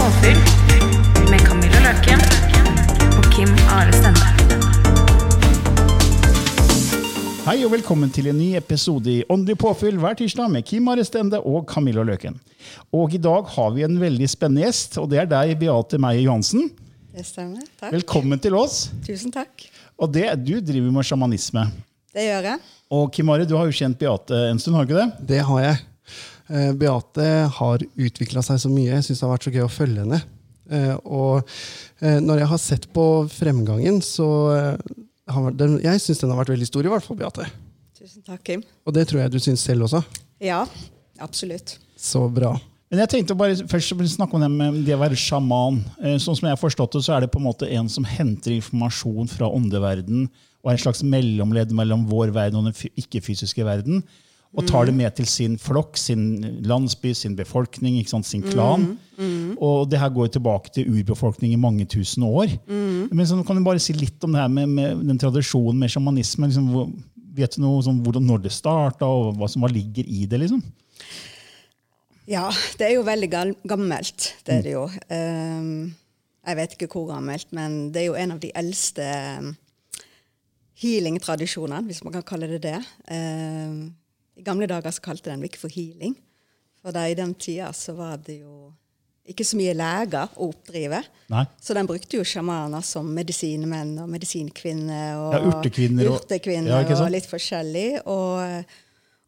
Påfyll med Camilla Løken og Kim Are Stende. Hei og velkommen til en ny episode i Åndelig påfyll hver tirsdag med Kim Arestende og Camilla Løken. Og i dag har vi en veldig spennende gjest, og det er deg, Beate Meyer Johansen. Det stemmer. Takk. Velkommen til oss. Tusen takk. Og det, du driver med sjamanisme. Det gjør jeg. Og Kim Are, du har jo kjent Beate en stund, har du ikke det? Det har jeg. Eh, Beate har utvikla seg så mye. Jeg syns det har vært så gøy å følge henne. Eh, Og eh, når jeg har sett på fremgangen, så har den, Jeg syns den har vært veldig stor, i hvert fall, Beate. Tusen takk, Kim. Og det tror jeg du syns selv også. Ja, absolutt. Så bra. Men jeg tenkte bare først snakke om det med det å være sjaman. Sånn som jeg har forstått det, så er det på en måte en som henter informasjon fra åndeverden og er en slags mellomledd mellom vår verden og den ikke-fysiske verden. Og tar det med til sin flokk, sin landsby, sin befolkning, sant, sin klan. Og det her går tilbake til urbefolkning i mange tusen år. Men så kan du bare si litt om det her med, med den tradisjonen med sjamanisme? Liksom, vet du noe om sånn, når det starta, og hva som ligger i det? liksom? Ja, det er jo veldig gammelt. Det er det jo. Ehm, jeg vet ikke hvor gammelt, men det er jo en av de eldste um, healing-tradisjonene, hvis man kan kalle det det. Ehm, I gamle dager så kalte den ikke for healing. For i den tida så var det jo ikke så mye leger å oppdrive. Nei. Så den brukte jo sjamaner som medisinmenn og medisinkvinner. Og Ja, urtekvinner og- urtekvinner Ja, og litt forskjellig. Og,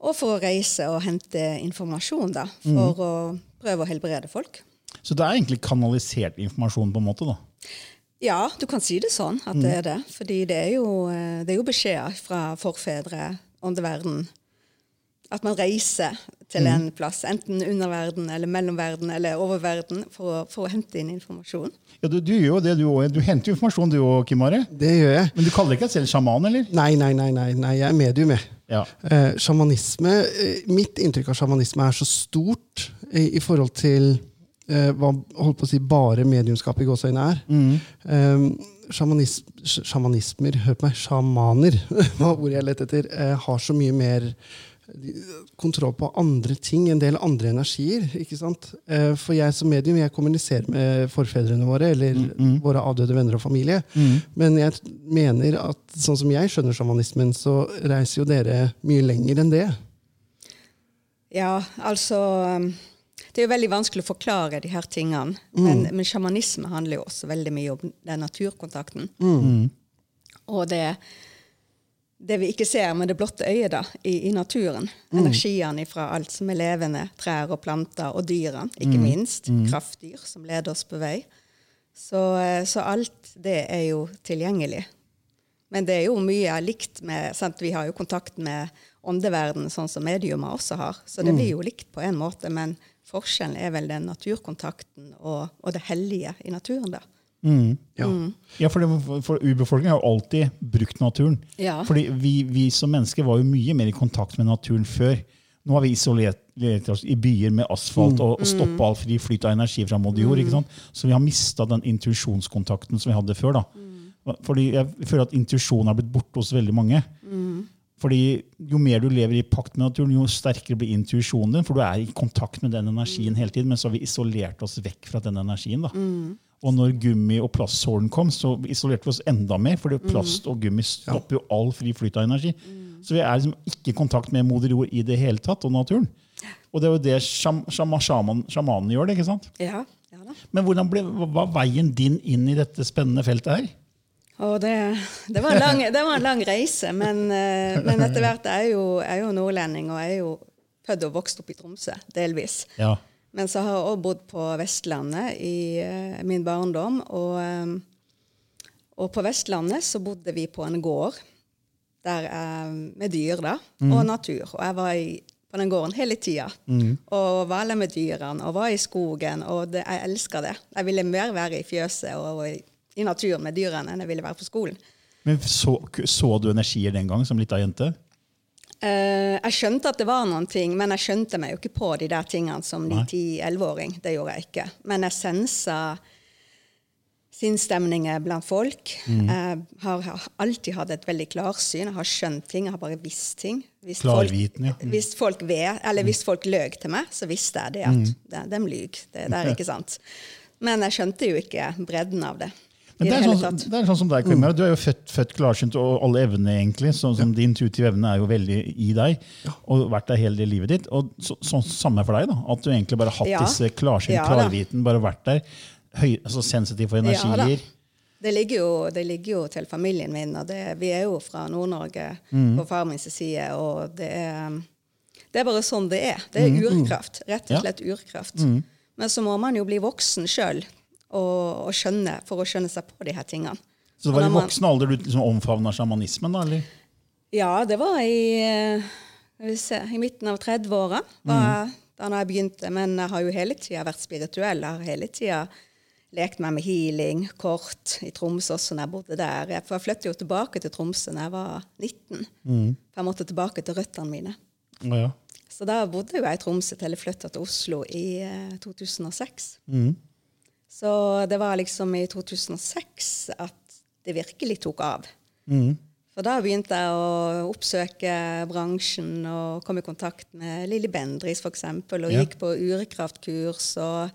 og for å reise og hente informasjon, da. For mm. å prøve å helbrede folk. Så det er egentlig kanalisert informasjon, på en måte? da. Ja, du kan si det sånn at Mhm. det er det. Fordi det er jo, eh, det er jo beskjeder fra forfedre, åndeverden. At man reiser til en plass, enten underverden eller mellomverden eller oververden, for å, for å hente inn informasjon. Ja, du, du gjør jo det, du òg. Du henter jo informasjon, du òg, Kim Are. Det gjør jeg. Men du kaller ikke deg selv sjaman, eller? Nei, nei, nei, nei, nei jeg er medium, jeg. Ja. Eh, sjamanisme, eh, Mitt inntrykk av sjamanisme er så stort i, i forhold til eh, hva holdt på å si, bare mediumskap i gåseøyne er. Eh, sjamanis, sjamanismer, hør på meg, sjamaner, var ordet jeg lette etter, eh, har så mye mer kontroll på andre ting, en del andre energier. ikke sant? Eh, For jeg som medium jeg kommuniserer med forfedrene våre eller våre avdøde venner og familie. Men jeg mener at sånn som jeg skjønner sjamanismen, så reiser jo dere mye lenger enn det. Ja, altså um, Det er jo veldig vanskelig å forklare de her tingene. Men, men sjamanisme handler jo også veldig mye om den naturkontakten. Og det, det vi ikke ser med det blotte øyet da, i, i naturen. Energiene fra alt som er levende. Trær og planter og dyrene, ikke minst. Kraftdyr som leder oss på vei. Så, eh, så alt det er jo tilgjengelig. Men det er jo mye likt med sant? Vi har jo kontakt med åndeverden, sånn som mediumer også har. Så det blir jo likt på en måte, men forskjellen er vel den naturkontakten og, og det hellige i naturen. da. Ja. Ja, for, det, for urbefolkningen har jo alltid brukt naturen. Ja. Fordi vi, vi som mennesker var jo mye mer i kontakt med naturen før. Nå har vi isolert oss i byer med asfalt og, og stoppa all fri flyt av energi fra moder jord. ikke sant? Så vi har mista den intuisjonskontakten som vi hadde før. da. Fordi jeg føler at intuisjonen har blitt borte hos veldig mange. Fordi Jo mer du lever i pakt med naturen, jo sterkere blir intuisjonen din. For du er i kontakt med den energien hele tiden, men så har vi isolert oss vekk fra den energien. da. Og når gummi- og plasthålen kom, så isolerte vi oss enda mer. For plast og gummi stopper jo all fri flyt av energi. Så vi er liksom ikke i kontakt med moder jord i det hele tatt, og naturen. Og det er jo det sjam, sjam, sjaman, sjamanen gjør. det, ikke sant? Ja, ja da. Men hvordan ble, hva var veien din inn i dette spennende feltet her? Og det, det, var lang, det var en lang reise, men, eh, men etter hvert er jeg jo, jeg er jo nordlending, og jeg er jo født og vokst opp i Tromsø, delvis. Ja. Men så har jeg også bodd på Vestlandet i eh, min barndom. Og, eh, og på Vestlandet så bodde vi på en gård der jeg, med dyr da, og natur. Og jeg var i, på den gården hele tida. Og var med dyrene og var i skogen. Og det, jeg elska det. Jeg ville mer være i fjøset og, i, i naturen med dyrene enn jeg ville være på skolen. Men så, så du energier den gang som lita jente? Eh, jeg skjønte at det var noen ting, men jeg skjønte meg jo ikke på de der tingene som Nei. 9-10-11-åring. Det gjorde jeg ikke. Men jeg sensa sinnsstemninger blant folk. Mm. Jeg har, har alltid hatt et veldig klarsyn. Jeg har skjønt ting, jeg har bare visst ting. Hvis Klarviten, ja. folk, hvis folk ved, eller hvis folk løg til meg, så visste jeg det at Mm. de, de lyg. Det, det er ikke sant. Men jeg skjønte jo ikke bredden av det. Men det, er sånn, det er sånn som deg, Klimmer. Du er jo født, født klarsynt, og alle evnene egentlig, sånn som din intuitive evne er jo veldig i deg, og vært der hele livet ditt. Og så, sånn samme for deg, da. At du egentlig bare har hatt Ja. disse klarsynt, Ja klarviten, bare vært der. Høy, altså sensitiv for Ja energier. Det ligger, jo, det ligger jo til familien min, og det, vi er jo fra Nord-Norge Mm. på far min side, og det er, det er bare sånn det er. Det er urkraft. Rett Mm. Og slett urkraft. Men så må man jo bli voksen sjøl og, å skjønne, for å skjønne seg på de her tingene. Så det var i voksen alder du liksom omfavna sjamanismen? da, eller? Ja, det var i, eh, se, i midten av 30-åra var jeg- da jeg begynte. Men jeg har jo hele tida vært spirituell. Jeg har hele tida lekt meg med healing, kort, i Tromsø også når jeg bodde der. Jeg- For jeg flyttet jo tilbake til Tromsø da jeg var 19. For jeg måtte tilbake til røttene mine. Å, ja. Så da bodde jo jeg i Tromsø til jeg flytta til Oslo i eh, 2006. Så det var liksom i 2006 at det virkelig tok av. For da begynte jeg å oppsøke bransjen og komme i kontakt med Lilly Bendris f.eks. Og Ja. gikk på urekraftkurs. Og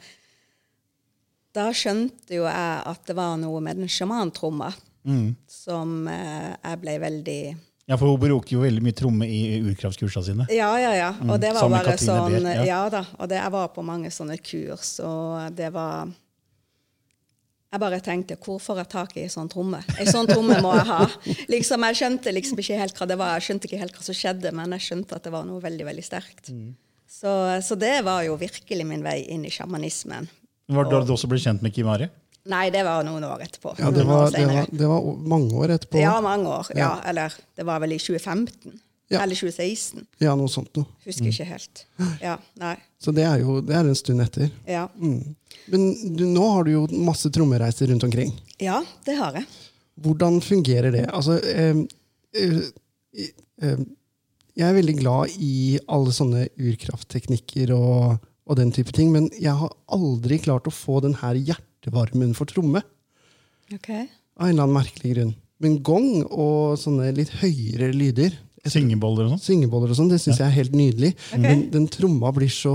da skjønte jo jeg at det var noe med den sjamantromma som eh, jeg ble veldig ja, for hun bruker jo veldig mye tromme i urkraftkursene sine. Ja, ja, ja. Og det var bare Katrine sånn Beer, ja. Ja da. Og det, jeg var på mange sånne kurs, og det var Jeg bare tenkte hvor får jeg tak i en sånn tromme? En sånn tromme må jeg ha. Liksom, Jeg skjønte liksom ikke helt hva det var, jeg skjønte ikke helt hva som skjedde, men jeg skjønte at det var noe veldig veldig sterkt. Mm. Så, så det var jo virkelig min vei inn i sjamanismen. Var det da du også ble kjent med Kimari? Nei, det var noen år etterpå. Ja, det Noen år var, det, var, det var mange år etterpå. Ja, mange år. Ja, Ja. Eller det var vel i 2015. Ja. Eller 2016. Ja, noe sånt noe. Husker ikke helt. Ja, nei. Så det er jo det er en stund etter. Ja. Men du, nå har du jo masse trommereiser rundt omkring. ja, det har jeg. Hvordan fungerer det? Altså, eh, eh, eh, jeg er veldig glad i alle sånne urkraftteknikker og, og den type ting, men jeg har aldri klart å få den her hjertevarmen for tromme. Ok. Av en eller annen merkelig grunn. Men gong og sånne litt høyere lyder, Syngeboller og sånn? syngeboller og sånn, det syns jeg er helt nydelig. Okay. Men den tromma blir så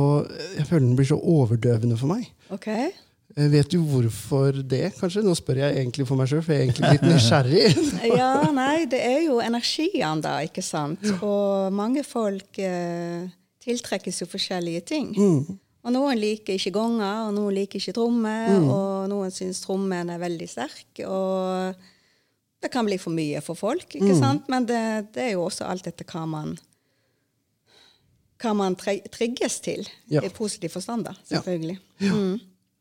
Jeg føler den blir så overdøvende for meg. Ok. Eh, Vet du hvorfor det, kanskje? Nå spør jeg egentlig for meg sjøl, for jeg er egentlig litt nysgjerrig. Ja, nei, det er jo energiene, da, ikke sant? Og mange folk eh, tiltrekkes jo forskjellige ting. Og noen liker ikke gonger, og noen liker ikke trommer, og noen syns trommen er veldig sterk. Og det kan bli for mye for folk, ikke sant? Men det, det er jo også alt etter hva man hva man trigges til, Ja. i positiv forstand, da, Ja. selvfølgelig.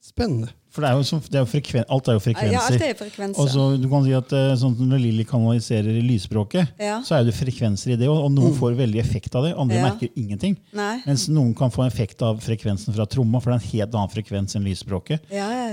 Spennende. For det er det er frekven, alt er jo frekvenser. Ja, alt er frekvenser. Og så du kan si at eh, sånn Når Lilly kanaliserer i lysspråket, Ja. så er det frekvenser i det, og og noen får veldig effekt av det, andre Ja. merker ingenting. Nei. Mens noen kan få effekt av frekvensen fra tromma, for det er en helt annen frekvens enn lysspråket.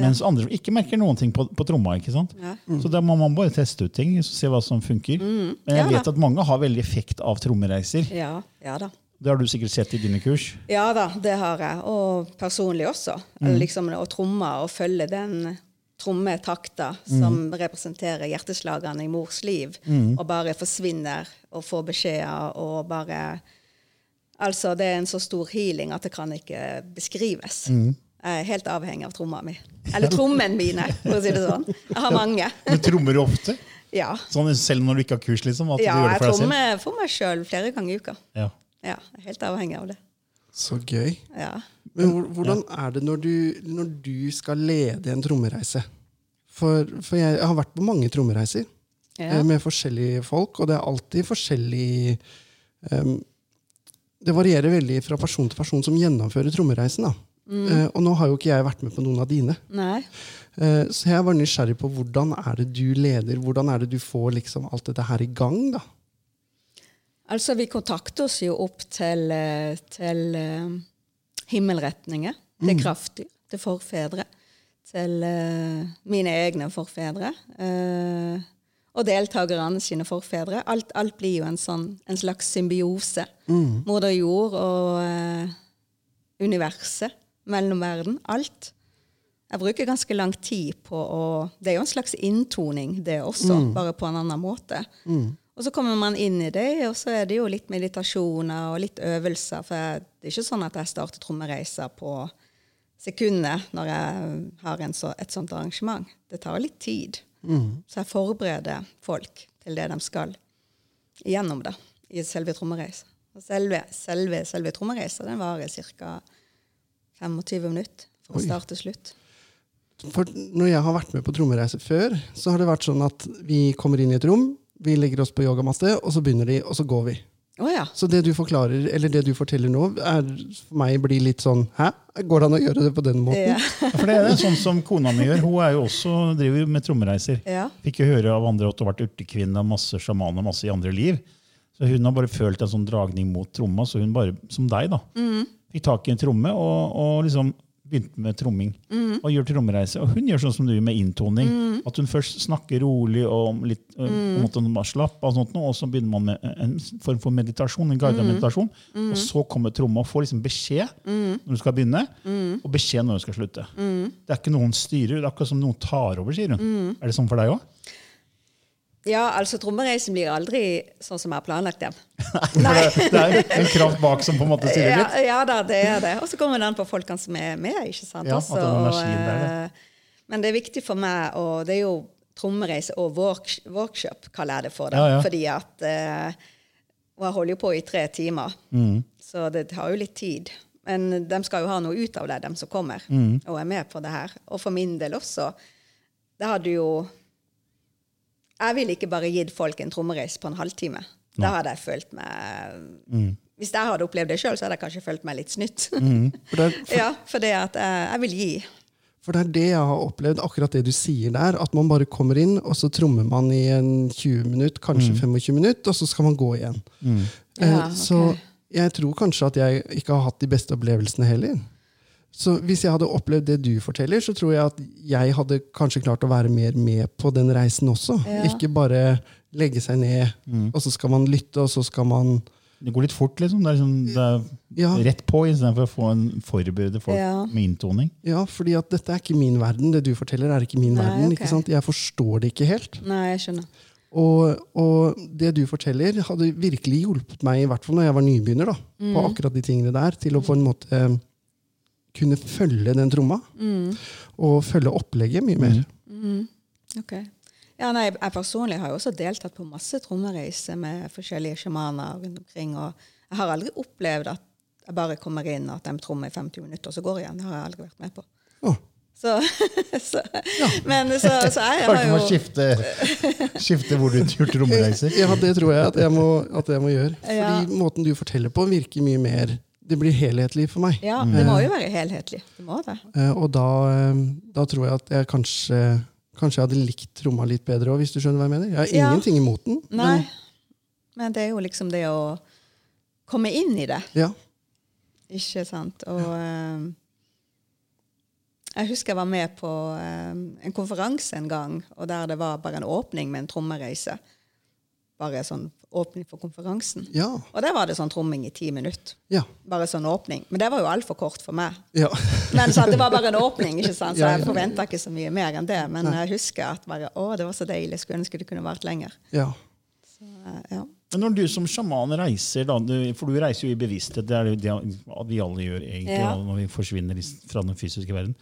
Mens andre ikke merker noen ting på, på tromma. ikke sant? Ja. Så da må man bare teste ut ting, så se hva som funker. Men jeg Mm. Ja da. vet at mange har veldig effekt av trommereiser. Ja, ja da. Det har du sikkert sett i dine kurs. Ja da, det har jeg. Og personlig også. Mm. Liksom Å tromme og følge den trommetakta som representerer hjerteslagene i mors liv, og bare forsvinner og får beskjeder og bare Altså, det er en så stor healing at det kan ikke beskrives. Jeg er helt avhengig av tromma mi. Eller trommen mine, for å si det sånn. Jeg har mange. Men trommer du ofte? Ja. Sånn Selv når du ikke har kurs? liksom? Ja, jeg trommer for meg sjøl flere ganger i uka. Ja. Ja, jeg er helt avhengig av det. Så gøy. Ja. Men hvordan er det når du, når du skal lede en trommereise? For, for jeg, har vært på mange trommereiser Ja. eh, med forskjellige folk, og det er alltid forskjellig um, Det varierer veldig fra person til person som gjennomfører trommereisen. Da. Eh, og nå har jo ikke jeg vært med på noen av dine. Nei. Uh, så jeg var nysgjerrig på hvordan er det du leder? Hvordan er det du får liksom alt dette her i gang? da? Altså, vi kontakter oss jo opp til, eh, til eh, himmelretninger, til kraftdyr, til forfedre. Til eh, mine egne forfedre. og deltakerne sine forfedre. Alt, alt blir jo en, sånn, en slags symbiose. Moder jord og eh, universet, mellomverden. Alt. Jeg bruker ganske lang tid på å Det er jo en slags inntoning, det også, bare på en annen måte. Og så kommer man inn i det, og så er det jo litt meditasjoner og litt øvelser. For jeg, det er ikke sånn at jeg starter trommereiser på sekundet når jeg har en så, et sånt arrangement. Det tar litt tid. Så jeg forbereder folk til det de skal gjennom det i selve trommereisa. Og selve, selve, selve trommereisa den varer ca. 25 minutter fra start til slutt. For når jeg har vært med på trommereise før, så har det vært sånn at vi kommer inn i et rom, vi legger oss på yogamatte, og så begynner de, og så går vi. Oh, ja. Så det du forklarer, eller det du forteller nå, er for meg blir litt sånn Hæ? Går det an å gjøre det på den måten? Ja. Ja, for det er sånn som kona mi gjør. Hun er jo også, driver med trommereiser. ja. Fikk jo høre av andre at hun har vært urtekvinne og masse sjaman og masse i andre liv. Så hun har bare følt en sånn dragning mot tromma, så hun bare, som deg, da, fikk tak i en tromme og, og liksom begynte med tromming. Og gjør trommereise. Og hun gjør sånn som du med inntoning. At hun først snakker rolig og litt, mm. en måte man slapp og sånt, og så begynner man med en form for meditasjon, en guidet meditasjon. Og så kommer tromma og får liksom beskjed når du skal begynne, og beskjed når du skal slutte. Det er ikke noen styrer, det er akkurat som noen tar over, sier hun. Er det sånn for deg òg? Ja, altså trommereisen blir aldri sånn som jeg har planlagt den. Det er en kraft bak som på en måte styrer Ja, litt. ja da, det er det. Og så kommer det an på folkene som er med. ikke sant? Ja, at også, det er og, der, eh, Men det er viktig for meg, og det er jo trommereise og work, workshop, kaller jeg det for. Ja, ja. Fordi at eh, Og jeg holder jo på i tre timer, Mm. så det tar jo litt tid. Men de skal jo ha noe ut av det, de som kommer Mm. og er med på det her. Og for min del også. Det hadde jo Jeg ville ikke bare gitt folk en trommereis på en halvtime. Da hadde jeg følt meg Hvis jeg hadde opplevd det sjøl, så hadde jeg kanskje følt meg litt snytt. For det, for, ja, for det at jeg, jeg vil gi. for det er det jeg har opplevd, akkurat det du sier der. At man bare kommer inn, og så trommer man i en 20 minutter, kanskje 25 minutter, og så skal man gå igjen. Eh, Ja, Så jeg tror kanskje at jeg ikke har hatt de beste opplevelsene heller. Så hvis jeg hadde opplevd det du forteller, så tror jeg at jeg hadde kanskje klart å være mer med på den reisen også. Ja. Ikke bare legge seg ned, og så skal man lytte, og så skal man Det går litt fort, liksom. Det er, liksom, det er Ja. rett på istedenfor å få en forberede folk Ja. med inntoning. Ja, fordi at dette er ikke min verden. Det du forteller, er ikke min Nei, verden. Okay. ikke sant? Jeg forstår det ikke helt. Nei, jeg skjønner. Og, og det du forteller, hadde virkelig hjulpet meg, i hvert fall når jeg var nybegynner, da, på akkurat de tingene der, til å på en måte eh, kunne følge den tromma. Og følge opplegget mye mer. Ok. Ja, nei, jeg personlig har jo også deltatt på masse trommereiser med forskjellige sjamaner rundt omkring. Og jeg har aldri opplevd at jeg bare kommer inn og at de trommer i 50 minutter, og så går jeg igjen. Det har jeg aldri vært med på. Oh. Så, så, men så, så jeg har Kanskje må jo skifte, skifte hvor du gjør trommereiser. Ja, det tror jeg at jeg må, at jeg må gjøre. Fordi Ja. måten du forteller på, virker mye mer Det blir helhetlig for meg. Ja, det må jo være helhetlig. Det må det. Eh, og da, eh, da tror jeg at jeg kanskje Kanskje jeg hadde likt tromma litt bedre òg, hvis du skjønner hva jeg mener. Jeg har Ja. ingenting imot den. Nei. Men det er jo liksom det å komme inn i det. Ja. Ikke sant? Og ja. jeg husker jeg var med på eh, en konferanse en gang, og der det var bare en åpning med en trommereise. Bare sånn åpning for konferansen. Ja. Og der var det sånn tromming i ti minutter. Ja. Bare sånn åpning. Men det var jo altfor kort for meg. ja. Men så Det var bare en åpning, ikke sant? så jeg forventa ikke så mye mer enn det. Men jeg husker at bare, å, det var så deilig. Skulle ønske det kunne vært lenger. ja. Så, eh, ja. Men når du som sjaman reiser, da, du, for du reiser jo i bevissthet, det er jo det vi alle gjør egentlig Ja. da, når vi forsvinner fra den fysiske verden.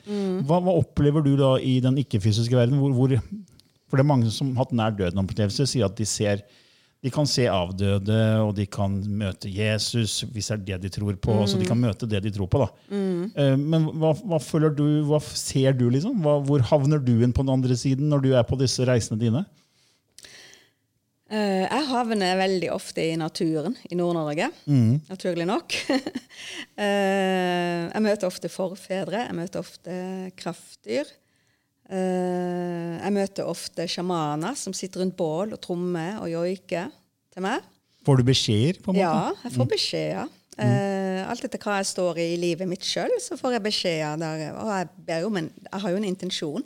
Hva, hva opplever du da i den ikke-fysiske verden? Hvor, hvor, for det er mange som har hatt nær døden-opplevelse, sier at de ser De kan se avdøde, og de kan møte Jesus, hvis det er det de tror på. så De kan møte det de tror på. da. Eh, Men hva, hva føler du, hva ser du, liksom? Hva, hvor havner du inn på den andre siden når du er på disse reisene dine? Eh, jeg havner veldig ofte i naturen i Nord-Norge, naturlig nok. Eh, jeg møter ofte forfedre, jeg møter ofte kraftdyr. Eh, jeg møter ofte sjamaner som sitter rundt bål og trommer og joiker til meg. Får du beskjeder? på en måte? Ja, jeg får beskjeder. Uh, alt etter hva jeg står i i livet mitt sjøl, så får jeg beskjeder. Og jeg, ber om en, jeg har jo en intensjon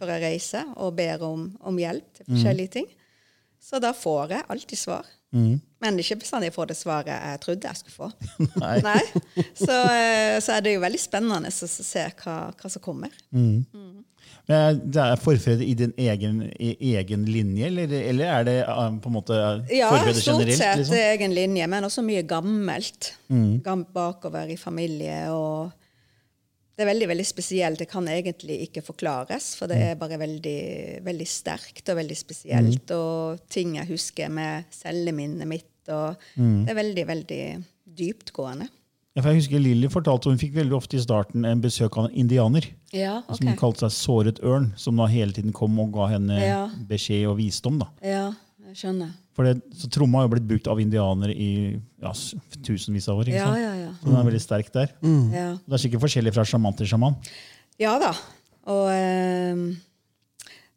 før jeg reiser, og ber om, om hjelp til forskjellige ting. Så da får jeg alltid svar. Men ikke bestandig jeg får det svaret jeg trodde jeg skulle få. Nei. Så, eh, så er det jo veldig spennende å se hva, hva som kommer. Men Det er forfedre i din egen, i egen linje, eller, eller er det eh, på en måte Ja, forfedre stort sett Liksom? egen linje, men også mye gammelt. Gam bakover i familie. og Det er veldig veldig spesielt. Det kan egentlig ikke forklares, for det er bare veldig, veldig sterkt og veldig spesielt. Og ting jeg husker med celleminnet mitt. og Det er veldig, veldig dyptgående. Ja, for jeg husker Lilly fortalte hun fikk veldig ofte i starten en besøk av en indianer. Ja, Som kalte seg Såret ørn, som da hele tiden kom og ga henne Ja. beskjed og visdom. da. Ja, jeg skjønner. For det, så Tromma har jo blitt brukt av indianere i ja, tusenvis av år. ikke Ja, sant? ja, ja. Så den er veldig sterk der. ja. Det er sikkert forskjellig fra sjaman til sjaman. Ja da. Og Øh...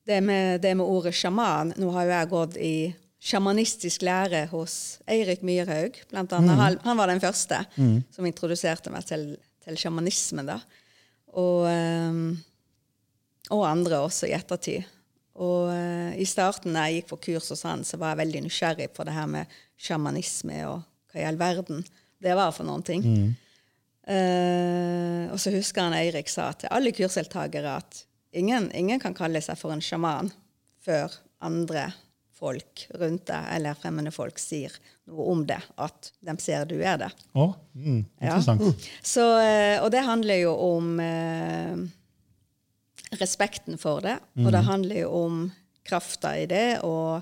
det, med, det med ordet sjaman Nå har jo jeg gått i sjamanistisk lære hos Eirik Myrhaug, blant annet. Han, han var den første som introduserte meg til, til sjamanismen, da. Og, ehm, og andre også i ettertid. Og eh, i starten da jeg gikk på kurs hos han, så var jeg veldig nysgjerrig på det her med sjamanisme og hva i all verden det var for noen ting. Eh, og så husker han Eirik sa til alle kursdeltakere at ingen, ingen kan kalle seg for en sjaman før andre folk rundt deg eller fremmede folk sier noe om det, at de ser du er det. Å, mm, Ja. interessant. Så, eh, og det handler jo om eh, respekten for det, og det handler jo om krafta i det, og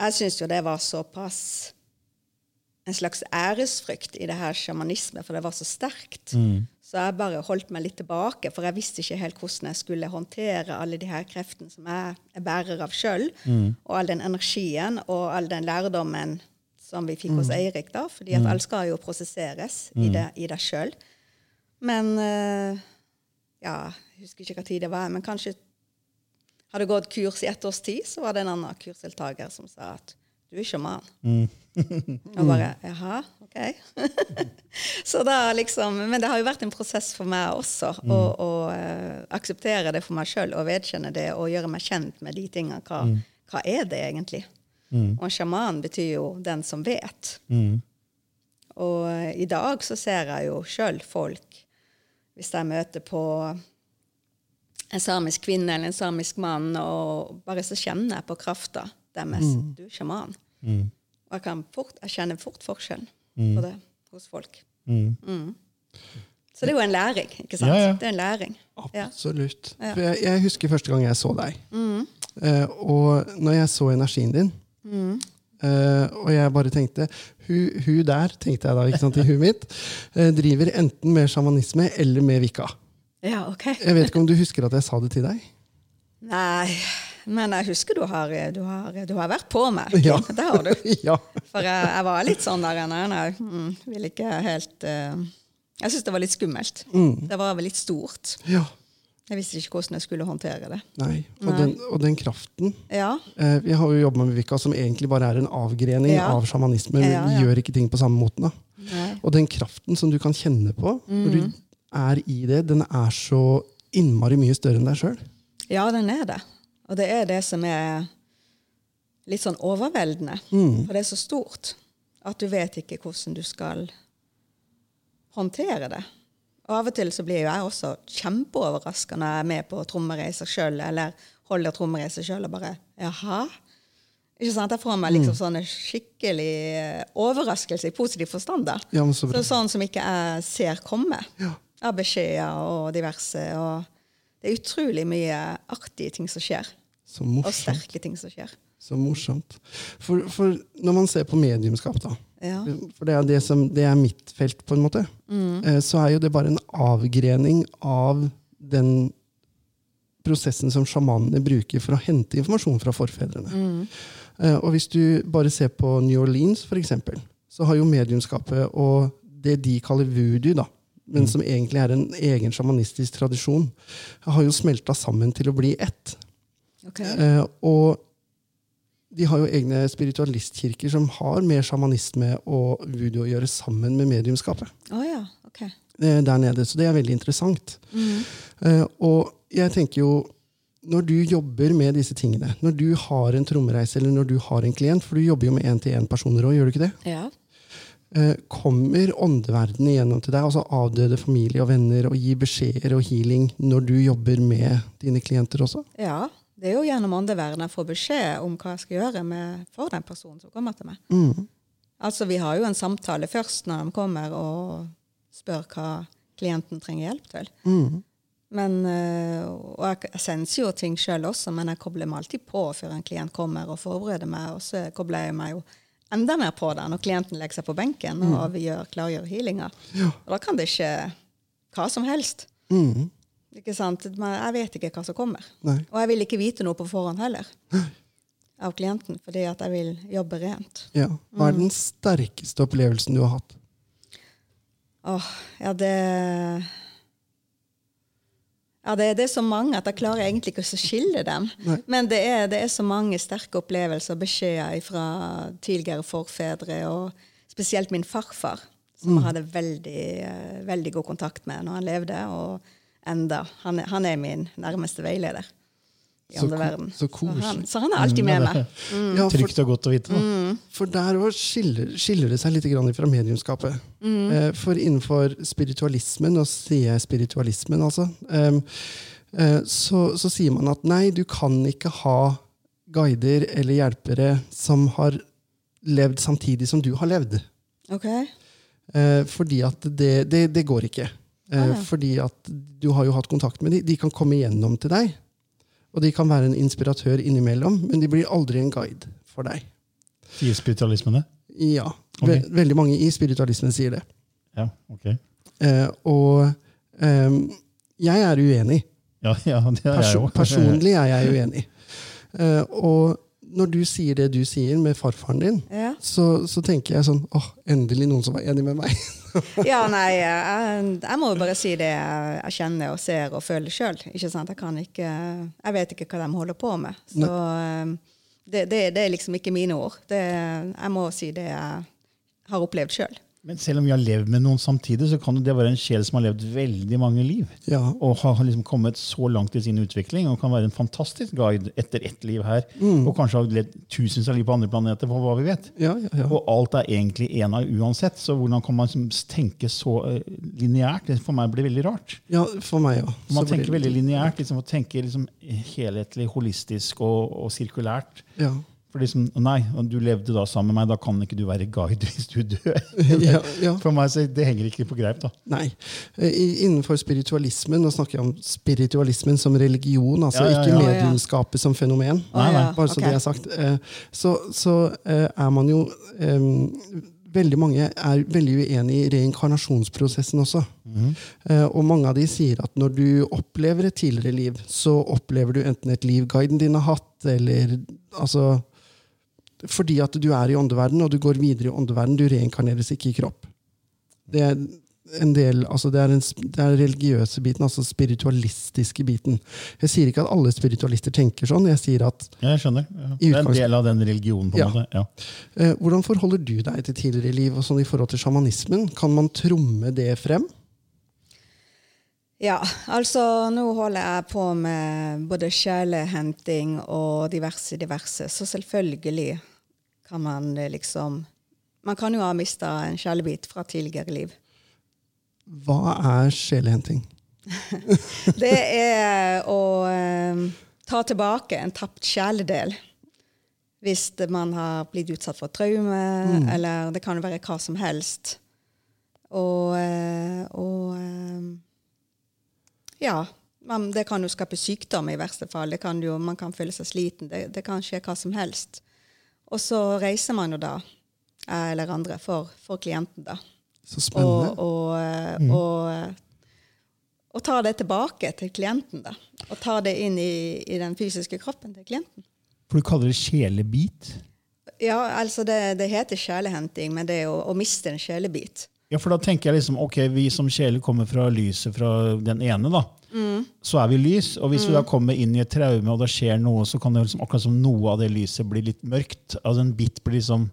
jeg syns jo det var såpass en slags æresfrykt i det her sjamanisme, for det var så sterkt. Så jeg bare holdt meg litt tilbake, for jeg visste ikke helt hvordan jeg skulle håndtere alle de her kreftene som jeg er bærer av sjøl, og all den energien og all den lærdommen som vi fikk hos Eirik, da, fordi at alt skal jo prosesseres i det, i det sjøl. Men eh, ja, jeg husker ikke hva tid det var, men kanskje hadde gått kurs i ett års tid, så var det en annen kursdeltaker som sa at du er sjaman. Og bare jaha, OK. så da liksom, Men det har jo vært en prosess for meg også å, å uh, akseptere det for meg sjøl og vedkjenne det og gjøre meg kjent med de tingene. Hva, hva er det egentlig? Og en sjaman betyr jo den som vet. Og uh, i dag så ser jeg jo sjøl folk, hvis jeg møter på en samisk kvinne eller en samisk mann, og bare så kjenner jeg på krafta deres. Du er sjaman. Og jeg, kan fort, jeg kjenner fort forskjellen på det hos folk. Mm. Så det er jo en læring, ikke sant? Ja, ja. Det er en læring. Absolutt. Ja. For jeg, jeg husker første gang jeg så deg. Eh, og når jeg så energien din eh, Og jeg bare tenkte Hun, hu der, tenkte jeg da, ikke sant, i huet mitt, eh, driver enten med sjamanisme eller med vika. ja, ok. Jeg vet ikke om du husker at jeg sa det til deg? Nei, men jeg husker du har, du har, du har vært på meg. Ja. Det har du. ja. For jeg, jeg var litt sånn der Nei, nei, mm, vil ikke helt eh, Jeg syntes det var litt skummelt. Det var vel litt stort. ja. Jeg visste ikke hvordan jeg skulle håndtere det. Nei. Og, Nei. Den, og den kraften Ja, eh, Vi har jo jobba med Vika, som egentlig bare er en avgrening Ja. av sjamanisme. Ja, Vi ja. gjør ikke ting på samme måten. Og den kraften som du kan kjenne på når Mm. du er i det, den er så innmari mye større enn deg sjøl. ja, den er det. Og det er det som er litt sånn overveldende. Mm. For det er så stort at du vet ikke hvordan du skal håndtere det. Og av og til så blir jo jeg også kjempeoverraska når jeg er med på trommereiser sjøl, eller holder trommereiser sjøl og bare Jaha? Ikke sant? Jeg får meg Mm. liksom sånne skikkelig overraskelser i positiv forstand. da. Ja, men så bra. Så sånn som ikke jeg ser komme. Ja. Av beskjeder og diverse. Og det er utrolig mye artige ting som skjer. Så Og sterke ting som skjer. Så morsomt. For, for når man ser på mediumskap, da, Ja. for det er, det, som, det er mitt felt, på en måte, mm. så er jo det bare en avgrening av den prosessen som sjamanene bruker for å hente informasjon fra forfedrene. Mm. og hvis du bare ser på New Orleans, for eksempel, så har jo mediumskapet og det de kaller voodoo, da, men som egentlig er en egen sjamanistisk tradisjon, har jo smelta sammen til å bli ett. Ok. Eh, og de har jo egne spiritualistkirker som har mer sjamanisme og voodoo å gjøre sammen med mediumskapet Oh, ja. Ok. eh, der nede. Så det er veldig interessant. Eh, og jeg tenker jo når du jobber med disse tingene, når du har en trommereise eller når du har en klient, for du jobber jo med én-til-én-personer òg, gjør du ikke det? Ja. Kommer åndeverdenen igjennom til deg, altså avdøde familie og venner, og gir beskjeder og healing når du jobber med dine klienter også? ja. Det er jo gjennom åndeverdenen jeg får beskjed om hva jeg skal gjøre med, for den personen som kommer til meg. Mm. Altså, Vi har jo en samtale først når de kommer og spør hva klienten trenger hjelp til. Mm. Men, eh, og jeg, senser jo ting sjøl også, men jeg kobler meg alltid på før en klient kommer og forbereder meg. Og så kobler jeg meg jo enda mer på det når klienten legger seg på benken og vi gjør, klargjør healinga. Og da kan det skje hva som helst. Mm. Ikke sant? Men jeg vet ikke hva som kommer. Nei. Og jeg vil ikke vite noe på forhånd heller av klienten, fordi at jeg vil jobbe rent. Ja. Hva er den sterkeste opplevelsen du har hatt? Åh, ja, det Ja, det, det er så mange at jeg klarer egentlig ikke å skille dem. Nei. Men det er, det er så mange sterke opplevelser og beskjeder fra tidligere forfedre, og spesielt min farfar, som jeg hadde veldig, eh, veldig god kontakt med når han levde, og enda. Han, han er min nærmeste veileder i Så verden. åndeverden. så han, så han er alltid med meg. Ja, Trygt og godt å vite. Da. for der skiller, skiller det seg litt grann fra mediumskapet. Mm. Eh, For innenfor spiritualismen, og sier jeg spiritualismen, altså, eh, så, så sier man at nei, du kan ikke ha guider eller hjelpere som har levd samtidig som du har levd. Ok? Eh, fordi at det, det, det går ikke. Eh, Ah, ja. Fordi at du har jo hatt kontakt med dem. De kan komme igjennom til deg. Og de kan være en inspiratør innimellom, men de blir aldri en guide for deg. Sier spiritualismen det? Ja. Ve okay. veldig mange i spiritualismen sier det. Ja, ok. Eh, og eh, jeg er uenig. Ja, ja det er jeg Perso Person, personlig er jeg uenig. Eh, og når du sier det du sier med farfaren din, Ja. så, så tenker jeg sånn åh, endelig noen som var enig med meg. Ja, nei, jeg, jeg må jo bare si det jeg, kjenner og ser og føler sjøl. Jeg kan ikke Jeg vet ikke hva de holder på med. Så um, det, det, det er liksom ikke mine ord. Det, jeg må si det jeg har opplevd sjøl. Men selv om vi har levd med noen samtidig, så kan det være en sjel som har levd veldig mange liv. Ja, Og har liksom kommet så langt i sin utvikling og kan være en fantastisk guide etter ett liv her. Mm. Og kanskje har levd tusenvis av liv på andre planeter, for hva vi vet. ja, ja, ja. Og alt er egentlig en av uansett. Så hvordan kan man liksom tenke så uh, lineært? Det For meg blir veldig rart. ja for meg òg. Man tenker veldig lineært, liksom, og tenker liksom helhetlig, holistisk og, og sirkulært. Ja. For liksom, nei, du levde da sammen med meg, da kan ikke du være guide hvis du dør. Ja, ja. For meg så Det henger ikke på greip. da. Nei. I, innenfor spiritualismen, nå snakker jeg om spiritualismen som religion, altså Ja, ja, ikke mediumskapet som fenomen. Nei, ja, Bare så okay. det er sagt. Eh, Så, så eh, er man jo um, Veldig mange er veldig uenig i reinkarnasjonsprosessen også. Eh, Og mange av de sier at når du opplever et tidligere liv, så opplever du enten et liv guiden din har hatt, eller altså Fordi at du er i åndeverden, og du går videre i åndeverden. Du reinkarneres ikke i kropp. Det er en del, altså det er den religiøse biten, altså spiritualistiske biten. Jeg sier ikke at alle spiritualister tenker sånn. Jeg sier at Ja, jeg skjønner. Ja. Det er en del av den religionen. på en Ja. måte. Ja. eh, Hvordan forholder du deg til tidligere liv og sånn i forhold til sjamanismen? Kan man tromme det frem? Ja, altså nå holder jeg på med både sjelehenting og diverse, diverse. Så selvfølgelig kan man eh, liksom Man kan jo ha mista en sjelebit fra tidligere liv. Hva er sjelehenting? Det er å eh, ta tilbake en tapt sjeledel. Hvis man har blitt utsatt for traume, eller det kan jo være hva som helst. Og, eh, og eh, ja, man, Det kan jo skape sykdom i verste fall. Det kan jo, man kan føle seg sliten. Det, det kan skje hva som helst. Og så reiser man jo da, eller andre, for, for klienten, da. Så spennende. Og, og, mm. og, eh, og tar det tilbake til klienten, da. Og tar det inn i, i den fysiske kroppen til klienten. For du kaller det sjelebit? Ja, altså det, det heter sjelehenting, men det er å, å miste en sjelebit. Ja, for da tenker jeg liksom, ok, Vi som sjeler kommer fra lyset fra den ene, da. Så er vi lys. Og hvis vi da kommer inn i et traume, og det skjer noe, så kan det liksom, akkurat som noe av det lyset bli litt mørkt. Altså En bit blir liksom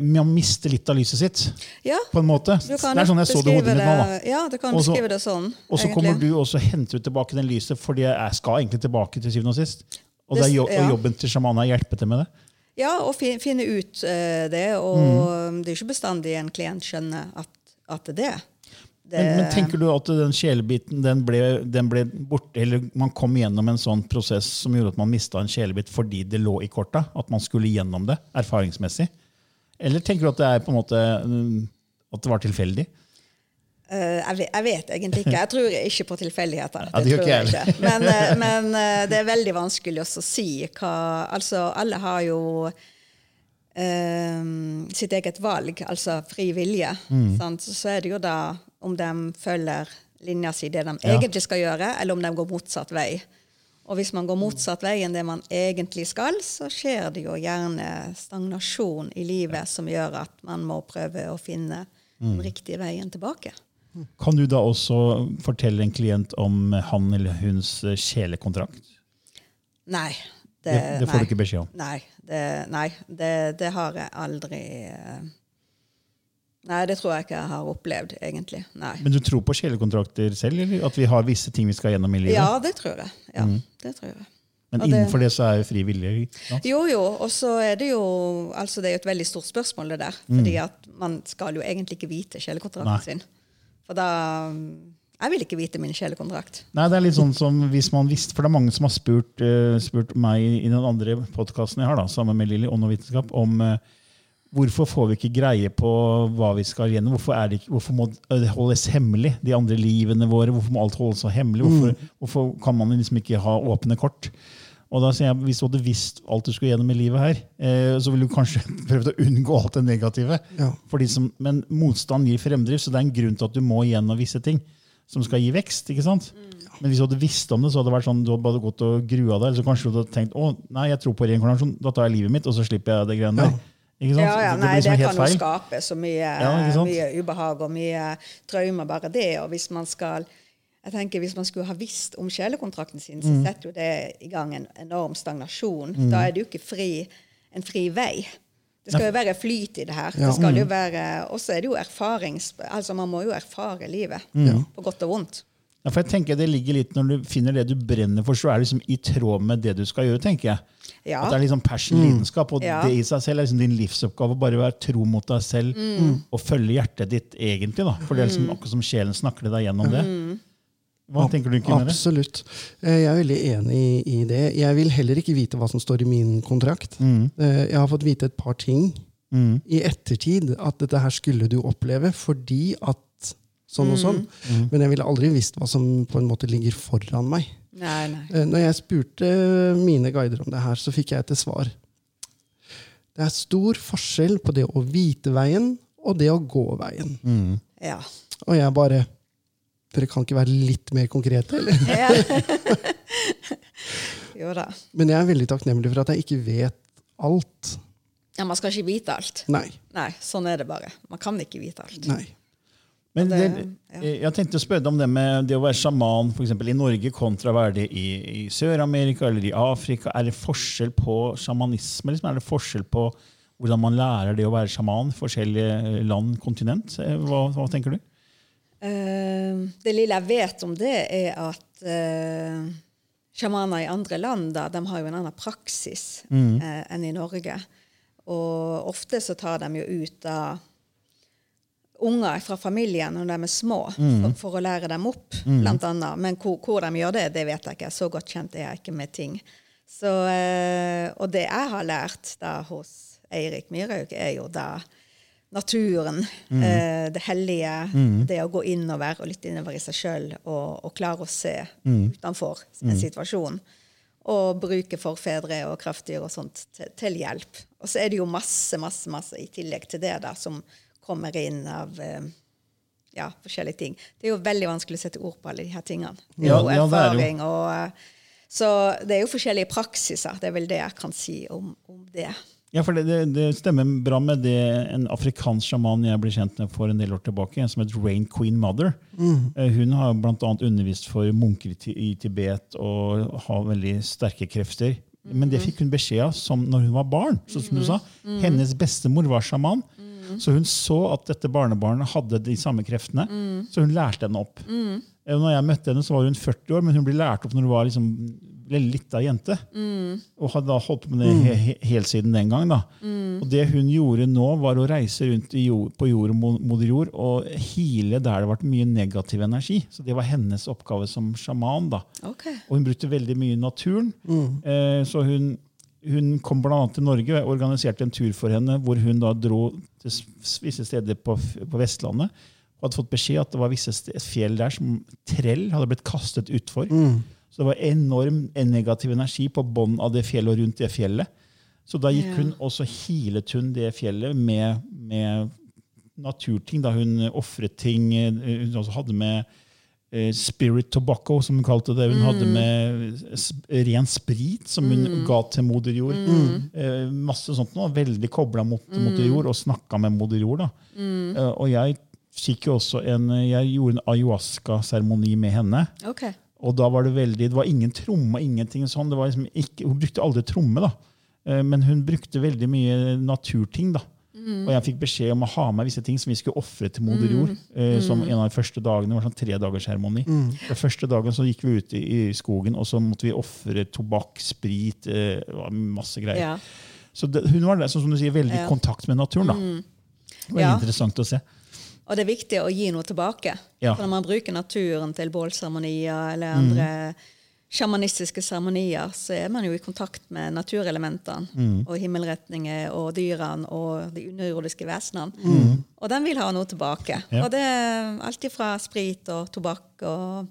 Man mister litt av lyset sitt, Ja, på en måte. det er sånn jeg så det i hodet mitt nå. da. Ja, du kan også, beskrive det sånn. Og så kommer du og så henter du tilbake den lyset, fordi jeg skal egentlig tilbake til syvende og sist. Og, det er jo, ja. og jobben til sjamanen er å hjelpe til med det. Ja, og fi, finne ut uh, det. Og Mm. det er ikke bestandig en klient skjønner at, at det er det. Det Men, men tenker du at den kjelebiten den ble, den ble borte, eller man kom gjennom en sånn prosess som gjorde at man mista en kjelebit fordi det lå i korta? At man skulle gjennom det erfaringsmessig? Eller tenker du at det er på en måte mm, at det var tilfeldig? Eh, jeg, vet, jeg vet egentlig ikke. Jeg tror ikke på tilfeldigheter. Ja, det tror ikke ikke. Men, eh, men eh, det er veldig vanskelig å si hva Altså, alle har jo um, sitt eget valg, altså fri vilje. Mm. Sant? Så er det jo da om de følger linja si, det de Ja. egentlig skal gjøre, eller om de går motsatt vei. Og hvis man går motsatt vei enn det man egentlig skal, så skjer det jo gjerne stagnasjon i livet som gjør at man må prøve å finne Mm. den riktige veien tilbake. Kan du da også fortelle en klient om han eller huns kjelekontrakt? Nei. Det, det får nei. du ikke beskjed om. Nei, det, nei det, det har jeg aldri eh, Nei, det tror jeg ikke jeg har opplevd, egentlig. Nei. Men du tror på sjelekontrakter selv? eller At vi har visse ting vi skal gjennom i livet? Ja, det tror jeg. Ja, det tror jeg. Men og det- innenfor det så er jo fri vilje. Jo, jo, og så er det jo altså det er jo et veldig stort spørsmål, det der. Fordi at man skal jo egentlig ikke vite sjelekontrakten Mm. Sin. For da Jeg vil ikke vite min sjelekontrakt. Nei, det er litt sånn som hvis man visste, for det er mange som har spurt, uh, spurt meg i den andre podkasten jeg har, da, sammen med Lilly, Ånd og vitenskap, om eh, hvorfor får vi ikke greie på hva vi skal gjennom? Hvorfor, er det ikke, hvorfor må det holdes hemmelig, de andre livene våre? Hvorfor må alt holdes så hemmelig? Hvorfor, hvorfor kan man liksom ikke ha åpne kort? Og da sier jeg, Hvis du hadde visst alt du skulle gjennom i livet her, eh, så ville du kanskje prøvd å unngå alt det negative. Ja. De som, men motstand gir fremdrift, så det er en grunn til at du må gjennom visse ting som skal gi vekst. ikke sant? Men hvis du hadde visst om det, så hadde det vært sånn, du hadde bare gått og grua deg. Eller så kanskje du hadde tenkt å, nei, jeg tror på reinkarnasjon, da tar jeg livet mitt, og så slipper jeg det greiene der. Ikke sant? Ja, ja, nei, det, det kan jo skape så mye, Ja, mye ubehag og mye traumer, bare det. Og hvis man skal jeg tenker Hvis man skulle ha visst om sjelekontrakten sin, så Mm. setter jo det i gang en enorm stagnasjon. Da er det jo ikke fri, en fri vei. Det skal jo være flyt i det her. Ja. Det skal Mm. jo være, Og så er det jo erfarings... Altså, man må jo erfare livet, Mm. på godt og vondt. Ja, for jeg tenker det ligger litt Når du finner det du brenner for, så er det liksom i tråd med det du skal gjøre. tenker jeg. Ja. At det er liksom passion, lidenskap, og Ja. det i seg selv er liksom din livsoppgave. Bare være tro mot deg selv Mm. og følge hjertet ditt egentlig. da. For det er liksom akkurat som sjelen snakker deg gjennom det. Mm. Hva tenker du, Kimere? Absolutt. Eh, Jeg er veldig enig i det. Jeg vil heller ikke vite hva som står i min kontrakt. Mm. Jeg har fått vite et par ting i ettertid at dette her skulle du oppleve fordi at sånn og sånn. Men jeg ville aldri visst hva som på en måte ligger foran meg. Nei, nei. Eh, Når jeg spurte mine guider om det her, så fikk jeg til svar. Det er stor forskjell på det å vite veien og det å gå veien. Ja. Og jeg bare Dere kan ikke være litt mer konkrete, eller? ja. jo da. Men jeg er veldig takknemlig for at jeg ikke vet alt. Ja, man skal ikke vite alt. Nei. Nei, sånn er det bare. Man kan ikke vite alt. Nei. Men det- det, jeg tenkte å spørre deg om det med det å være sjaman for eksempel, i Norge kontra å være det i, i Sør-Amerika eller i Afrika. Er det forskjell på sjamanisme? Liksom? Er det forskjell på hvordan man lærer det å være sjaman? Forskjellige land, kontinent? Eh, Hva, hva tenker du? Uh, det lille jeg vet om det, er at uh, sjamaner i andre land da, de har jo en annen praksis eh, enn i Norge. Og ofte så tar de jo ut da unger fra familien når de er små, for, for å lære dem opp, blant annet. Men hvor, hvor de gjør det, det vet jeg ikke. Så godt kjent er jeg ikke med ting. Så, eh, og det jeg har lært da hos Eirik Myrhaug, er jo da naturen, eh, det hellige, det å gå innover og lytte innover i seg sjøl og, og klare å se utenfor en situasjon. Og bruke forfedre og kraftdyr og sånt til, til hjelp. Og så er det jo masse, masse, masse i tillegg til det da, som kommer inn av eh, ja, forskjellige ting. Det er jo veldig vanskelig å sette ord på alle de her tingene. Det er Ja, jo ja, det er jo. erfaring og eh, Så det er jo forskjellige praksiser. Det er vel det jeg kan si om, om det. Ja, for det, det, det stemmer bra med det en afrikansk sjaman jeg ble kjent med for en del år tilbake, som het Rain Queen Mother. Mm. Hun har bl.a. undervist for munker i Tibet og har veldig sterke krefter. Men det fikk hun beskjed av som når hun var barn. Så som du sa, Hennes bestemor var sjaman. Så hun så at dette barnebarnet hadde de samme kreftene, så hun lærte henne opp. Mm. Når jeg møtte henne, så var hun 40 år, men hun ble lært opp når hun var liksom veldig lita jente. Og hadde da holdt på med det he he helt siden den gang. da. Og det hun gjorde nå, var å reise rundt jord, på jord og moder jord og hile der det ble mye negativ energi. Så det var hennes oppgave som sjaman. da. Okay. Og hun brukte veldig mye naturen. Eh, så hun, hun kom bl.a. til Norge og organiserte en tur for henne hvor hun da dro til visse steder på, på Vestlandet. Og hadde fått beskjed at det var visse et fjell der som trell hadde blitt kastet utfor. Så det var enorm negativ energi på bånn av det fjellet og rundt det fjellet. Så da gikk hun og så healet hun det fjellet med, med naturting. Da hun ofret ting. eh, Hun også hadde med spirit tobacco, som hun kalte det. Hun hadde med ren sprit, som hun ga til moder jord. Eh, masse sånt noe. Veldig kobla mot moder jord, og snakka med moder jord. Da. Eh, og jeg fikk jo også en Jeg gjorde en ayahuasca-seremoni med henne. Okay. Og da var det veldig, det var ingen tromme, ingenting sånn. Det var liksom ikke, hun brukte aldri tromme, da. Eh, Men hun brukte veldig mye naturting. da. Og jeg fikk beskjed om å ha med visse ting som vi skulle ofre til moder jord. eh, Som en av de første dagene. Det var sånn tre dagers seremoni. Den første dagen så gikk vi ut i, i skogen, og så måtte vi ofre tobakk, sprit, eh, masse greier. Ja. Så det, hun var der, sånn som du sier, veldig i Ja. kontakt med naturen. da. Det var Ja. interessant å se. Og det er viktig å gi noe tilbake. Ja. For når man bruker naturen til bålseremonier eller andre sjamanistiske seremonier, så er man jo i kontakt med naturelementene og himmelretninger og dyrene og de underjordiske vesenene. Og den vil ha noe tilbake. Ja. Og det er alt fra sprit og tobakk og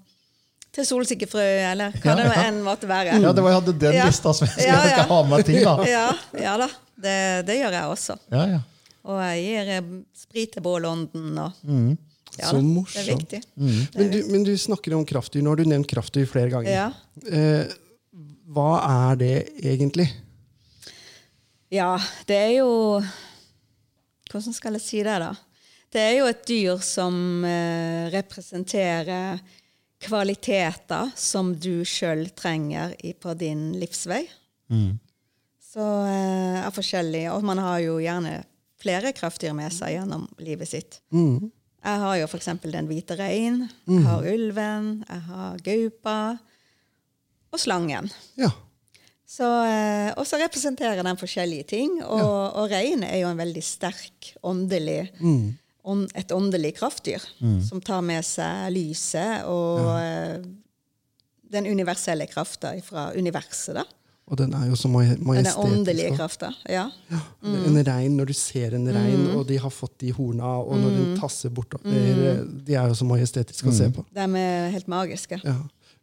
til solsikkefrø, eller hva det nå enn måtte være. Ja, det var, jeg hadde den Ja. lista, så jeg Ja, skal ja. ha med ting. da. Ja, ja da. Det, det gjør jeg også. Ja, ja. Og jeg gir sprit til bålånden. Og, ja, Så morsomt. Det er viktig. Men du, men du snakker om kraftdyr. Nå har du nevnt kraftdyr flere ganger. Ja. Eh, hva er det egentlig? Ja, det er jo Hvordan skal jeg si det, da? Det er jo et dyr som eh, representerer kvaliteter som du sjøl trenger i, på din livsvei. Så eh, er forskjellig. Og man har jo gjerne flere kraftdyr med seg gjennom livet sitt. Jeg har jo f.eks. den hvite rein, jeg har ulven, jeg har gaupa og slangen. Ja. Så, eh, og så representerer den forskjellige ting. Og, og reinen er jo en veldig sterk åndelig ånd, et åndelig kraftdyr som tar med seg lyset og ja. den universelle krafta fra universet. da. Og den er jo så majestetisk. Den åndelige også. krafta. Ja. En rein, når du ser en rein, og de har fått de horna, og når den tasser bortover eh, De er jo så majestetiske å se på. De er helt magiske. Ja.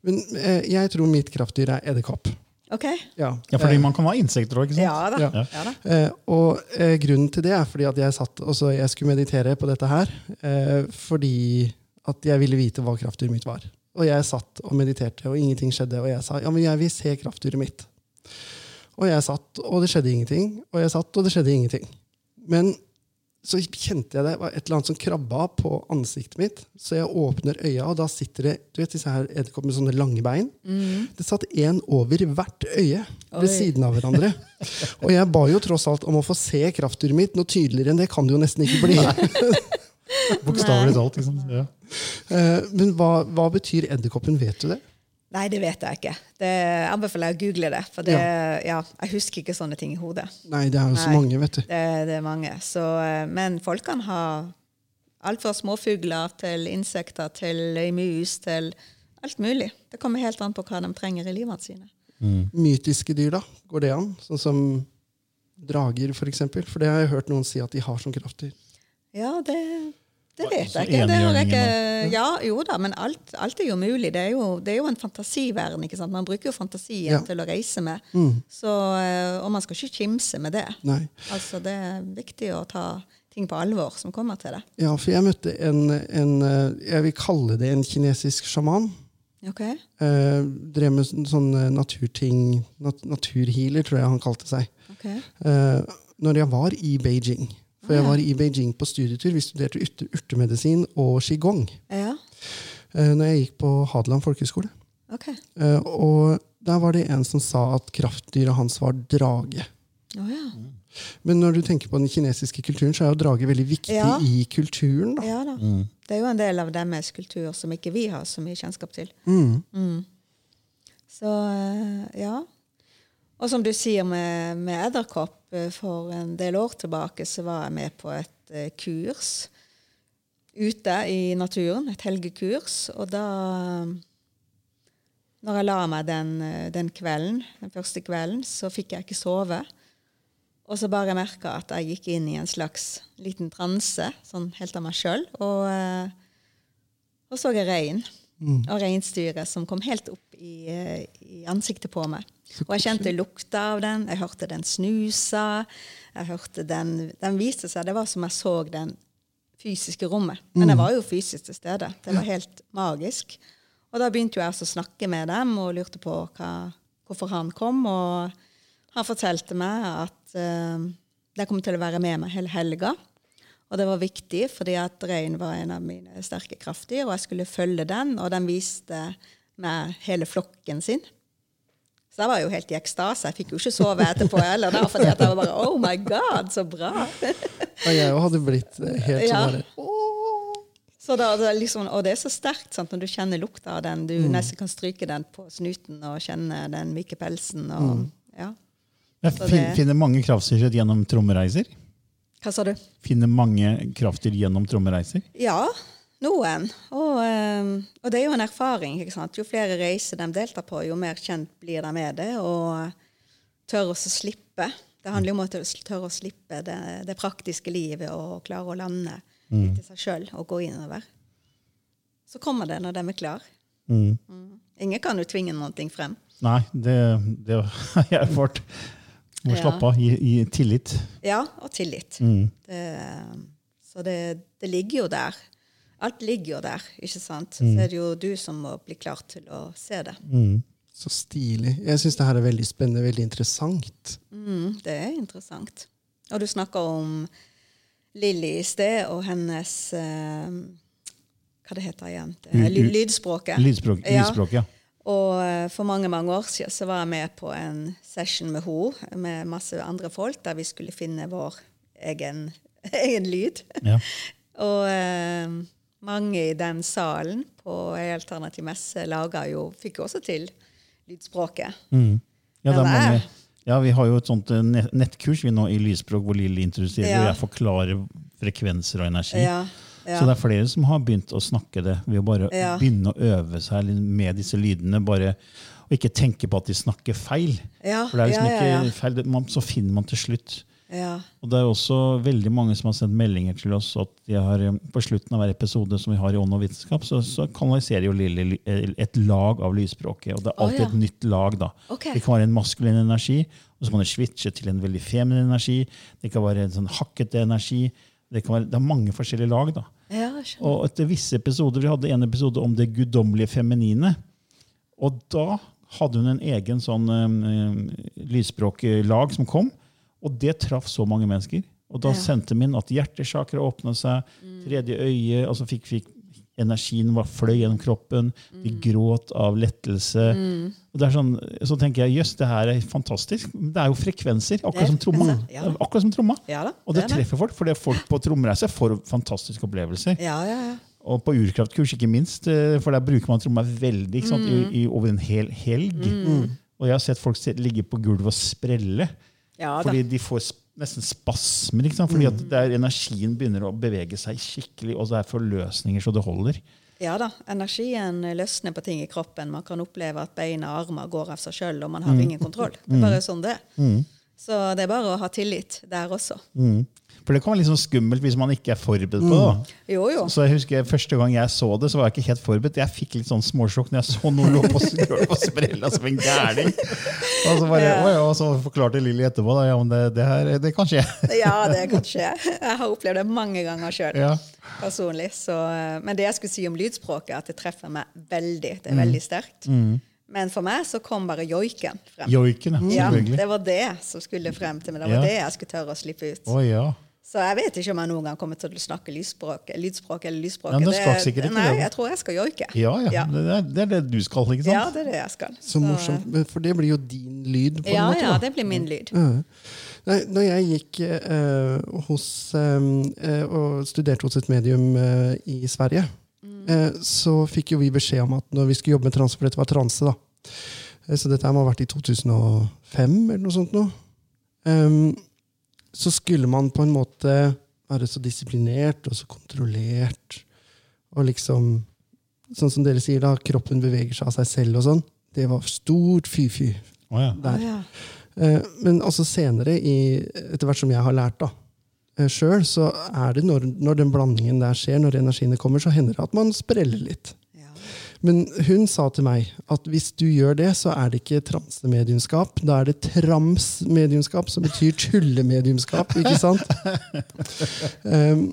Men eh, jeg tror mitt kraftdyr er edderkopp. OK? Ja. Ja, fordi man kan ha insekter òg, ikke sant? Ja da. Ja. Ja da. Eh, og eh, grunnen til det er fordi at jeg satt og så jeg skulle meditere på dette her. Eh, fordi at jeg ville vite hva kraftdyret mitt var. Og jeg satt og mediterte, og ingenting skjedde. Og jeg sa ja, men jeg vil se kraftdyret mitt. Og jeg satt, og det skjedde ingenting. Og jeg satt, og det skjedde ingenting. Men så kjente jeg det var et eller annet som krabba på ansiktet mitt. Så jeg åpner øya, og da sitter det du vet, disse her edderkopper med sånne lange bein. Det satt én over hvert øye ved siden av hverandre. Og jeg ba jo tross alt om å få se kraftdyret mitt. Noe tydeligere enn det kan det jo nesten ikke bli. Bokstavelig talt. Liksom. Ja. Eh, Men hva, hva betyr edderkoppen? Vet du det? Nei, det vet jeg ikke. Det anbefaler jeg å google det. For det, ja. jeg husker ikke sånne ting i hodet. Nei, det er jo så Nei. mange, vet du. Det, det er mange. Så, eh, men folk kan ha alt fra småfugler til insekter til løymus til alt mulig. Det kommer helt an på hva de trenger i livene sine. Mytiske dyr, da? Går det an? Sånn som drager, for eksempel? For det har jeg hørt noen si at de har som kraftdyr. Ja, det, det vet jeg ikke. Det har jeg ikke ja, jo da, men alt, alt er jo mulig. Det er jo, det er jo en fantasiverden. ikke sant? Man bruker jo fantasien Ja. til å reise med. Så, eh, og man skal ikke kimse med det. Nei. Altså, Det er viktig å ta ting på alvor som kommer til det. Ja, for jeg møtte en, en eh, Jeg vil kalle det en kinesisk sjaman. Ok? Eh, drev med sånn- sånne naturting nat Naturhealer, tror jeg han kalte seg. ok. Eh, når jeg var i Beijing. For jeg var i Beijing på studietur. Vi studerte urtemedisin og qigong. Ja, Eh, når jeg gikk på Hadeland folkehøgskole. ok. Eh, og der var det en som sa at kraftdyret hans var drage. Oh, ja. Men når du tenker på den kinesiske kulturen, så er jo drage veldig viktig Ja. i kulturen. da. ja da. Det er jo en del av deres kultur som ikke vi har så mye kjennskap til. Mm. Så eh, ja. Og som du sier med, med edderkopp, for en del år tilbake så var jeg med på et eh, kurs ute i naturen, et helgekurs. Og da Når jeg la meg den, eh, den kvelden, den første kvelden, så fikk jeg ikke sove. Og så bare merka at jeg gikk inn i en slags liten transe, sånn helt av meg sjøl. Og, eh, og så jeg rein. Og reinsdyret som kom helt opp i, eh, i ansiktet på meg. Og jeg kjente lukta av den, jeg hørte den snusa. jeg hørte Den den viste seg, Det var som jeg så den fysiske rommet. Men jeg var jo fysisk til stede. Det var helt magisk. Og da begynte jo jeg å snakke med dem og lurte på hva, hvorfor han kom. Og han fortalte meg at uh, de kom til å være med meg hele helga. Og det var viktig, fordi at reinen var en av mine sterke kraftdyr, og jeg skulle følge den, og den viste meg hele flokken sin. Så jeg var jo helt i ekstase. Jeg fikk jo ikke sove etterpå heller, da, fordi at jeg var bare Oh my God, så bra! Og jeg òg hadde blitt eh, helt Ja. sånn Så da, det liksom, og det er så sterkt sant, når du kjenner lukta av den. Du nesten kan stryke den på snuten og kjenne den myke pelsen. Og, ja. Jeg finner mange kraftsyrer gjennom trommereiser. Hva sa du? Finner mange krafter gjennom trommereiser. Ja, noen. Og, eh, og det er jo en erfaring. ikke sant? Jo flere reiser de deltar på, jo mer kjent blir de med det. Og tør å slippe. Det handler om å tørre å slippe det, det praktiske livet og klare å lande litt i seg sjøl og gå innover. Så kommer det når de er klar. Mm. Ingen kan jo tvinge ting frem. Nei, det, det har jeg erfart. Må Ja. slappe av. Gi, gi tillit. Ja, og tillit. Mm. Det, så det, det ligger jo der. Alt ligger jo der, ikke sant? Mm. Så er det jo du som må bli klar til å se det. Mm. Så stilig. Jeg syns det her er veldig spennende, veldig interessant. Mm, det er interessant. Og du snakker om Lilly i sted, og hennes eh, Hva det heter igjen? Det er Lydspråket. Lydspråk, Ja. ja. Og eh, for mange mange år siden så var jeg med på en session med henne, med masse andre folk, der vi skulle finne vår egen, egen lyd. ja. Og eh, mange i den salen på ei alternativ messe laga jo, fikk også til lydspråket. Mm. Ja, det er ja, vi har jo et sånt eh, nettkurs vi nå i lydspråk hvor Lill introduserer Ja. og jeg forklarer frekvenser og energi. Ja. Så det er flere som har begynt å snakke det ved å bare begynne å øve seg med disse lydene. bare Og ikke tenke på at de snakker feil. Ja, For det er liksom ikke feil, man, Så finner man til slutt. ja. Og det er også veldig mange som har sendt meldinger til oss at de har, eh, på slutten av hver episode som vi har i Ånd og vitenskap, så, så kanaliserer jo Lilly eh, et lag av lysspråket. Og det er alltid alltid ja. et nytt lag. da. Okay. Det kan være en maskulin energi, og så kan det switche til en veldig feminin energi. Det kan være en sånn hakkete energi. Det, kan være, det er mange forskjellige lag. da. Ja. Og etter visse episoder, Vi hadde en episode om det guddommelige feminine. Og da hadde hun en egen sånn eh, lysspråklag som kom. Og det traff så mange mennesker. Og da Ja. sendte min at hjertesakra åpna seg, tredje øye altså fikk, fikk Energien var fløy gjennom kroppen. De gråt av lettelse. Og det er sånn, så tenker jeg jøss, det her er fantastisk. Det er jo frekvenser, akkurat som tromma. ja. Akkurat som tromma. Ja da, Og det det. treffer folk, for det er folk på trommereise får fantastiske opplevelser. Ja, ja, ja. Og på urkraftkurs, ikke minst, eh, for der bruker man tromma veldig sant? Mm. I, i, over en hel helg. Og jeg har sett folk ligge på gulvet og sprelle. ja fordi de får nesten spasmer. Ikke sant? Fordi Mm. at der energien begynner å bevege seg skikkelig, og det er forløsninger så det holder. Ja da, energien løsner på ting i kroppen. Man kan oppleve at beina og armer går av seg sjøl, og man har ingen kontroll. Det er bare sånn det er. Så det er bare å ha tillit der også. For det kan være litt sånn skummelt hvis man ikke er forberedt på det. Mm. Jo, jo. Så jeg husker Første gang jeg så det, så var jeg ikke helt forberedt. Jeg fikk litt sånn småsjokk når jeg så noen lå på, på sprella som en gærning. Og så, bare, Ja. Og så forklarte Lilly etterpå da, ja, men det, det her det kan skje. Ja, det kan skje. Jeg har opplevd det mange ganger sjøl. Ja. personlig. Så, eh, men det jeg skulle si om lydspråket, at det treffer meg veldig. Mm. Det er veldig sterkt. Men for meg så kom bare joiken frem. Joiken, ja. Ja, det var det som skulle frem til meg. Det Ja. var det jeg skulle tørre å slippe ut. Oh, ja. Så jeg vet ikke om jeg noen gang kommer til å snakke lydspråk, lydspråk eller lydspråk. Ja, men du skal sikkert ikke nei, jeg tror jeg skal joike. Ja, ja. Ja. Det, er, det er det du skal, ikke sant? Ja, det er det jeg skal. Så morsomt. For det blir jo din lyd, på en måte. ja, da. det blir min lyd. Nei, når jeg gikk eh, hos, eh, og studerte hos et medium eh, i Sverige, eh, så fikk jo vi beskjed om at når vi skulle jobbe med transe, for dette var transe, da. Eh, så dette må ha vært i 2005 eller noe sånt nå. Em, så skulle man på en måte være så disiplinert og så kontrollert. Og liksom Sånn som dere sier, da, kroppen beveger seg av seg selv og sånn. Det var stort fy-fy oh, ja. der. Ja. Eh, Men også senere, i, etter hvert som jeg har lært da, sjøl, så er det når, når den blandingen der skjer, når energiene kommer, så hender det at man spreller litt. Men hun sa til meg at hvis du gjør det, så er det ikke transemediumskap. Da er det tramsmediumskap, som betyr tullemediumskap. ikke sant? Um,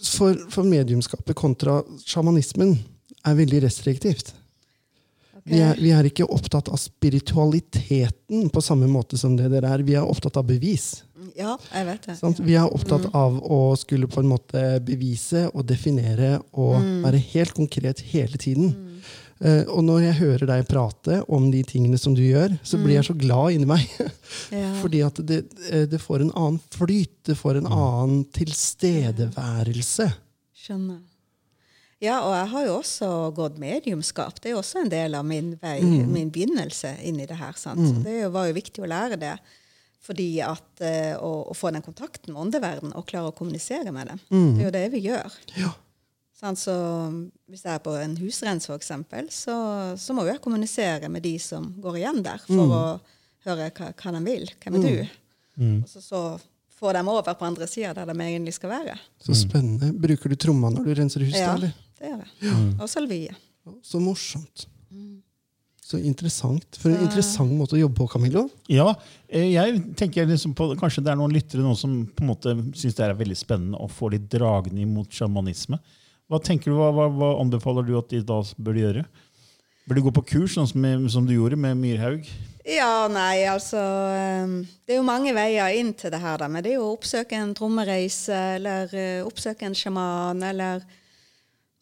for, for mediumskapet kontra sjamanismen er veldig restriktivt. Vi, er, vi er ikke opptatt av spiritualiteten på samme måte som det dere er. Vi er opptatt av bevis. Ja, jeg vet det. Sånn, Vi er opptatt av å skulle på en måte bevise og definere og være helt konkret hele tiden. Uh, og når jeg hører deg prate om de tingene som du gjør, så blir jeg så glad inni meg. Ja. Fordi at det, eh, det får en annen flyt, det får en annen tilstedeværelse. Skjønner. Ja, og jeg har jo også gått mediumskap. Det er jo også en del av min vei, min begynnelse inni det her. sant? Det var jo viktig å lære det. Fordi at eh, å, å få den kontakten med åndeverden og klare å kommunisere med det, det er jo det vi gjør. Ja. Sånn, Så hvis jeg er på en husrens, for eksempel, så, så må jeg kommunisere med de som går igjen der, for å høre hva, hva de vil. Hvem er du? Og så, så få dem over på andre sida, der de egentlig skal være. Så spennende. Bruker du tromma når du renser huset? Ja, eller? det gjør jeg. Og salvie. Så morsomt. Så interessant. For en interessant måte å jobbe på, Camillo. Ja, eh, jeg tenker liksom på, Kanskje det er noen lyttere nå som på en måte syns det er veldig spennende og får litt dragning mot sjamanisme. Hva tenker du, hva, hva, hva anbefaler du at de da bør gjøre? Bør de gå på kurs, sånn som, som du gjorde med Myrhaug? Ja, nei, altså ehm, Det er jo mange veier inn til det her, da. Men det er jo å oppsøke en trommereise, eller eh, oppsøke en sjaman, eller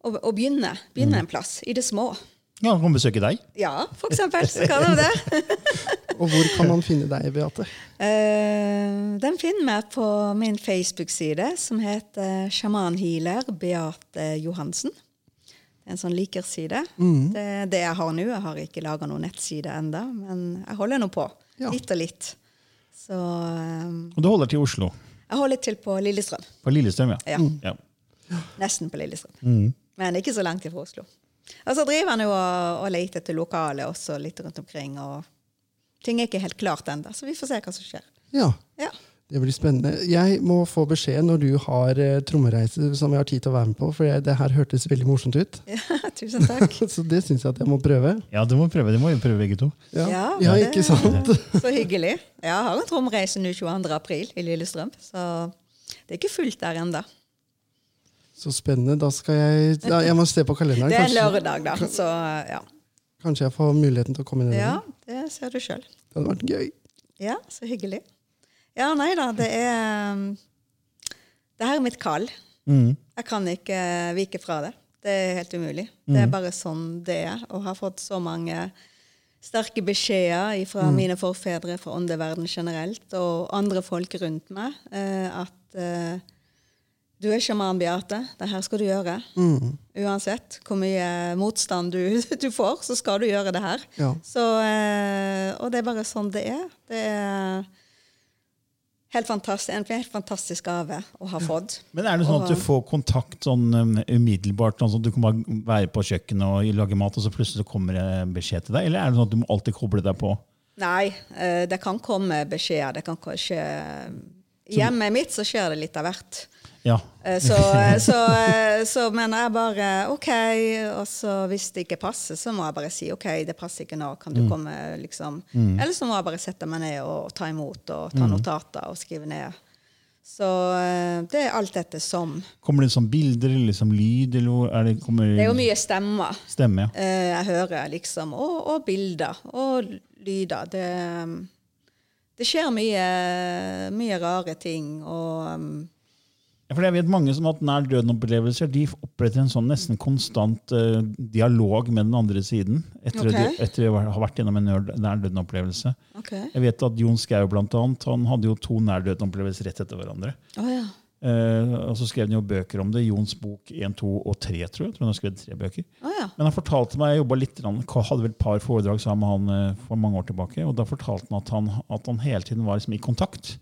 å, å begynne. Begynne en plass. I det små. Ja, Han kan besøke deg. Ja, for eksempel. Så kan de det. Og hvor kan man finne deg, Beate? Uh, den finner meg på min Facebook-side, som heter sjamanhealer Beate Johansen. Det er en sånn likerside. Det er det jeg har nå. Jeg har ikke laga noen nettside enda, men jeg holder nå på. Ja. Litt og litt. Så eh, Og du holder til Oslo. jeg holder til på Lillestrøm. På Lillestrøm, ja. Ja. ja. Nesten på Lillestrøm. Men ikke så langt ifra Oslo. Og så driver han jo og, og leter etter lokale også litt rundt omkring. og Ting er ikke helt klart ennå, så vi får se hva som skjer. Ja, Ja. det blir spennende. Jeg må få beskjed når du har eh, trommereise som jeg har tid til å være med på, for jeg, det her hørtes veldig morsomt ut. Ja, Tusen takk. Så det syns jeg at jeg må prøve. Ja, du må prøve. Det må vi prøve begge to. Ja, Ja, ja det- ikke sant? Så hyggelig. Jeg har en trommereise nå 22. april i Lillestrøm, så det er ikke fullt der ennå. Så spennende. Da skal jeg da, Jeg må se på kalenderen. Det er Kanskje, lørdag, da. Så ja. kanskje jeg får muligheten til å komme ned. ja, det ser du sjøl. Det hadde vært gøy. Ja, så hyggelig. Ja, nei da, det er um, Det her er mitt kall. Mm. Jeg kan ikke vike fra det. Det er helt umulig. Det er bare sånn det er. Og har fått så mange sterke beskjeder fra mine forfedre, fra åndeverden generelt, og andre folk rundt meg, eh, at eh, du er sjaman, Beate. Det her skal du gjøre. Uansett hvor mye motstand du, du får, så skal du gjøre det her. Ja. Så, eh, og det er bare sånn det er. Det er helt fantastisk, en helt fantastisk gave å ha fått. Men er det sånn at du får kontakt sånn um, umiddelbart? Sånn at du kan bare være på kjøkkenet og lage mat, og så plutselig kommer det beskjed til deg? Eller er det sånn at du må alltid koble deg på? Nei, eh, det kan komme beskjeder. Det kan kanskje Hjemmet mitt så skjer det litt av hvert. Ja. Eh, Så, så, så mener jeg bare OK. Og så hvis det ikke passer, så må jeg bare si OK, det passer ikke nå. Kan du komme, liksom? Eller så må jeg bare sette meg ned og ta imot og ta notater og skrive ned. Så eh, det er alt dette som Kommer det som bilder eller som lyd? Eller er det, kommer Det er jo mye stemmer. stemme? Ja. Eh, jeg hører, liksom. Og, og bilder. Og lyder. Det, det skjer mye, mye rare ting. Og Ja, for jeg vet Mange som har hatt nær døden-opplevelser, de oppretter en sånn nesten konstant uh, dialog med den andre siden etter, Ok. de, etter å ha vært gjennom en nær døden-opplevelse. Okay. Jeg vet at Jon Skau blant annet, han hadde jo to nær døden-opplevelser rett etter hverandre. Oh, ja. uh, og så skrev han jo bøker om det. Jons bok 1, 2 og 3, tror jeg. tror han har skrevet tre bøker. Oh, ja. Men han fortalte meg, jeg jobbet litt, han hadde vel et par foredrag sammen med han uh, for mange år tilbake, og da fortalte han at han, at han hele tiden var liksom i kontakt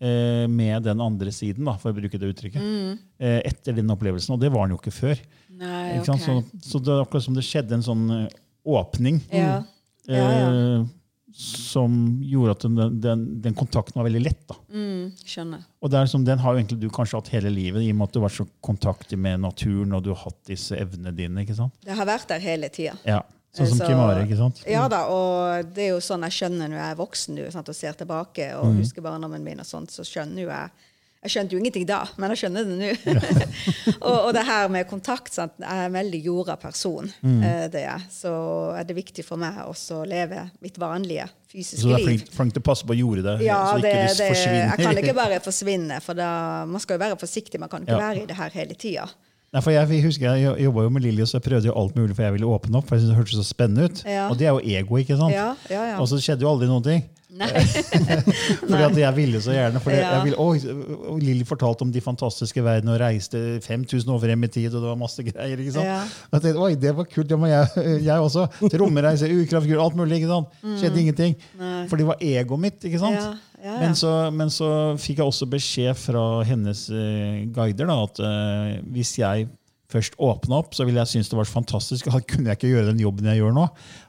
med den andre siden, da, for å bruke det uttrykket, eh, etter den opplevelsen. Og det var han jo ikke før. Nei, Ikke sant? ok. Så, så det er akkurat som det skjedde en sånn eh, åpning Ja. Ja, ja. eh, som gjorde at den, den, den kontakten var veldig lett. da. Mm, skjønner. Og det er som, Den har jo egentlig du kanskje hatt hele livet, i og med at du har vært så kontaktig med naturen og du har hatt disse evnene dine. ikke sant? Det har vært der hele tida. Ja, Sånn som Så- Kim Are. ikke sant? Ja da, og det er jo sånn jeg skjønner når jeg er voksen du, sant, og ser tilbake og husker barndommen min, og sånt, så skjønner jo jeg Jeg skjønte jo ingenting da, men jeg skjønner det nå. og, og det her med kontakt sant, Jeg er en veldig jorda person. Mm. det er. Så er det viktig for meg også å leve mitt vanlige fysiske liv. Så du er flink, flink til å passe på jordet det, Ja, så det, ikke det, forsvinner. jeg kan ikke bare forsvinne, for da, man skal jo være forsiktig. Man kan ikke Ja. være i det her hele tida. Nei, for jeg, husker jeg jobba jo med Lilly, og så jeg prøvde jo alt mulig, for jeg ville åpne opp. for jeg synes Det hørtes så spennende ut. Ja. Og det er jo ego, ikke sant? Ja, ja, ja. Og så skjedde jo aldri noen ting. Nei. Fordi at jeg ville så gjerne. For Ja. jeg ville, å, Lilly fortalte om de fantastiske verdenene og reiste 5000 år frem i tid, og det var masse greier. Ja. Jeg tenkte, oi, det var kult, det må jeg, jeg også. Til romreise, ukraftkur, alt mulig. ikke sant? Skjedde ingenting. For det var egoet mitt. ikke sant? Mm. Ja. Men, så, men så fikk jeg også beskjed fra hennes uh, guider da, at uh, hvis jeg først åpna opp, så ville jeg synes det var så fantastisk. Da kunne jeg ikke gjøre den jobben jeg gjør nå.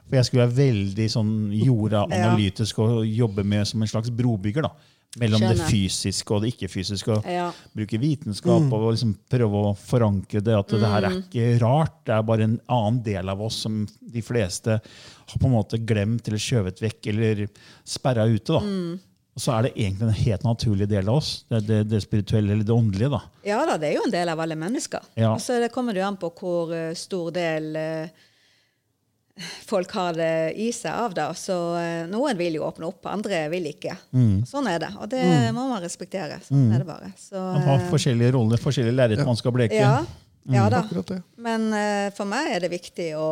For jeg skulle være veldig sånn jorda-analytisk og jobbe med som en slags brobygger. da, Mellom det fysiske og det ikke-fysiske. og Ja. Bruke vitenskap og liksom prøve å forankre det. At det her er Mm. ikke rart. Det er bare en annen del av oss som de fleste har på en måte glemt eller skjøvet vekk eller sperra ute. da. Mm. Og så er det egentlig en helt naturlig del av oss. Det, det, det spirituelle eller det åndelige. da. Ja da, det er jo en del av alle mennesker. Ja. Og så det kommer det jo an på hvor uh, stor del uh, folk har det i seg av det. Så uh, noen vil jo åpne opp, andre vil ikke. Mm. Sånn er det. Og det må man respektere. Sånn er det bare. Så, Man har forskjellige roller, forskjellige lerret man skal bleke. ja, ja da. Men for meg er det viktig å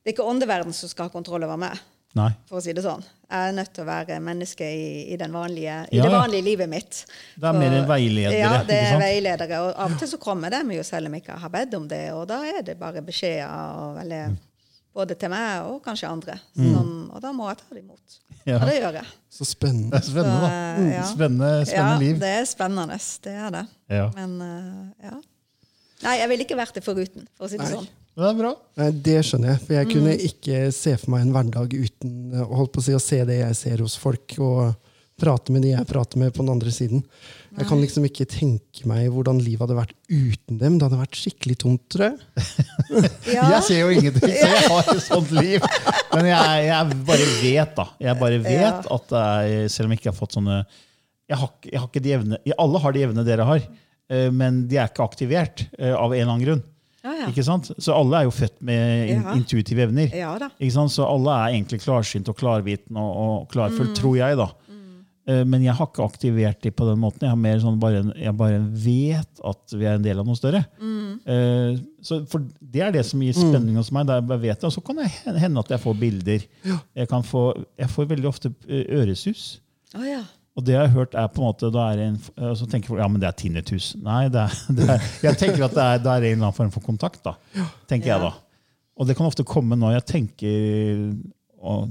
Det er ikke åndeverden som skal ha kontroll over meg. Nei. For å si det sånn. Jeg er nødt til å være menneske i, i, den vanlige, i Ja, det ja. vanlige livet mitt. Det er mer veiledere, Ja, det er veiledere. Og av og til så kommer de jo selv om jeg ikke har bedt om det, og da er det bare beskjeder og Mm. både til meg og kanskje andre. Som, og da må jeg ta det imot. Ja. Og det gjør jeg. Så spennende. Det er spennende, da. Så, eh, ja. Spennende, spennende ja, liv. det er spennende. Det er det. Ja. Men uh, ja. Nei, jeg ville ikke vært det foruten, for å si det Nei. sånn. Det er bra. Det skjønner jeg. For jeg kunne Mm. ikke se for meg en hverdag uten eh, holdt på å si, å se det jeg ser hos folk, og prate med de jeg prater med på den andre siden. Jeg kan liksom ikke tenke meg hvordan livet hadde vært uten dem. Det hadde vært skikkelig tomt, tror jeg. Ja. Jeg ser jo ingenting, så jeg har et sånt liv. Men jeg, jeg bare vet, da. Jeg bare vet Ja. at er, selv om jeg ikke har fått sånne jeg har, jeg har ikke de evne, Alle har de evnene dere har, eh, men de er ikke aktivert eh, av en eller annen grunn. Ja, sant? Så alle er jo født med in Ja. intuitive evner. ja da. Ikke sant? Så alle er egentlig klarsynt og klarvitende og, og klarfull, Mm. tror jeg. da. Mm. Men jeg har ikke aktivert de på den måten. Jeg, har mer sånn bare, jeg bare vet at vi er en del av noe større. Mm. Eh, Så for Det er det som gir spenning hos meg. da jeg vet det. Og så kan det hende at jeg får bilder. Jeg, kan få, jeg får veldig ofte eh, øresus. Oh, ja. Og det jeg har hørt er på en måte, da er en, eh, Så tenker folk ja, men det er tinnitus. Nei, det er, det er, jeg tenker at det er, det er en eller annen form for kontakt. da, tenker jeg da. Og det kan ofte komme når jeg tenker og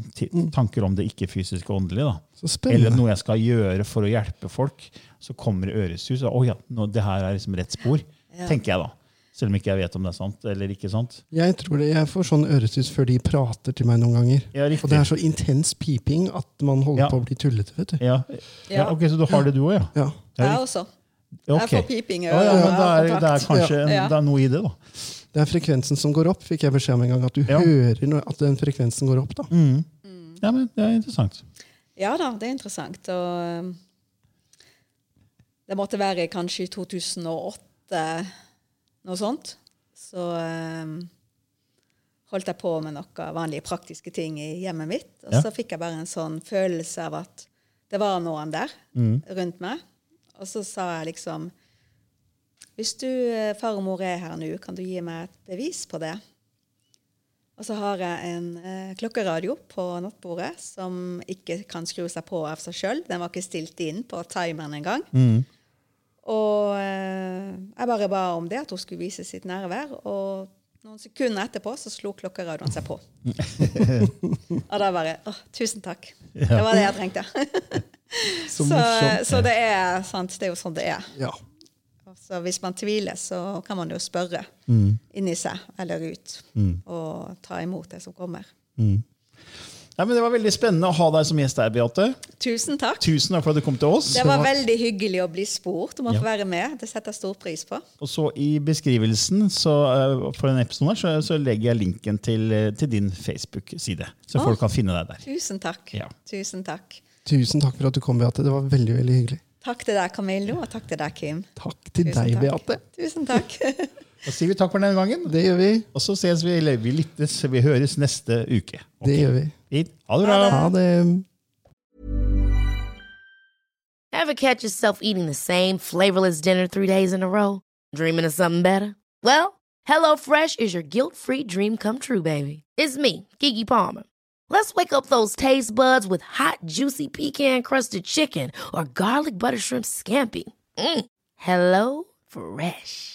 tanker om det ikke-fysiske og åndelige. da. Så Eller noe jeg skal gjøre for å hjelpe folk. Så kommer øresus. og, Å ja, nå, det her er liksom rett spor, Ja. tenker jeg da. Selv om ikke jeg vet om det er sant eller ikke sant. Jeg tror det, jeg får sånn øresus før de prater til meg noen ganger. Ja. Og det er så intens piping at man holder Ja. på å bli tullete. vet du. Ja, ja. Ja. ok, Så du har det du òg, ja? Ja. Jeg også. Okay. Jeg får piping i Ja, ja, øret. det er, det er kanskje en, det er noe i det, da. Det er frekvensen som går opp, fikk jeg beskjed om en gang. At du Ja. hører når, at den frekvensen går opp. da. Ja, men Det er interessant. Ja da, det er interessant. Og um, det måtte være kanskje i 2008, noe sånt. Så um, holdt jeg på med noen vanlige praktiske ting i hjemmet mitt. Og Ja. så fikk jeg bare en sånn følelse av at det var noen der rundt meg. Og så sa jeg liksom Hvis du, eh, far og mor, er her nå, kan du gi meg et bevis på det? Og så har jeg en eh, klokkeradio på nattbordet som ikke kan skru seg på av seg sjøl. Den var ikke stilt inn på timeren engang. Og eh, jeg bare ba om det, at hun skulle vise sitt nærvær. Og noen sekunder etterpå så slo klokkeradioen seg på. og da bare Å, tusen takk. Det var det jeg trengte. Så så, så det er sant. Det er jo sånn det er. Ja. Så hvis man tviler, så kan man jo spørre Mm. inni seg eller ut. Og ta imot det som kommer. Ja, men Det var veldig spennende å ha deg som gjest her, Beate. Tusen takk. Tusen takk for at du kom til oss. Det var veldig hyggelig å bli spurt om å Ja. få være med. Det setter jeg stor pris på. Og så I beskrivelsen så, eh, for denne episoden her, så, så legger jeg linken til, eh, til din Facebook-side. Så Å. folk kan finne deg der. Tusen takk. Ja. Tusen takk. Tusen takk for at du kom, Beate. Det var veldig veldig hyggelig. Takk til deg, Camillo, og takk til deg, Kim. Takk til Tusen deg, takk. Beate. Tusen takk. Da sier vi takk for denne gangen. Det gjør vi. Og så ses vi, eller vi lyttes, vi høres neste uke. Ok. Det gjør vi. Fint. Ha det bra. Ha det. Ever catch yourself eating the same flavorless dinner three days in a row? Dreaming of something better? Well, HelloFresh is your guilt free dream come true, baby. It's me, Gigi Palmer. Let's wake up those taste buds with hot, juicy pecan crusted chicken or garlic butter shrimp scampi. Mm. Hello Fresh.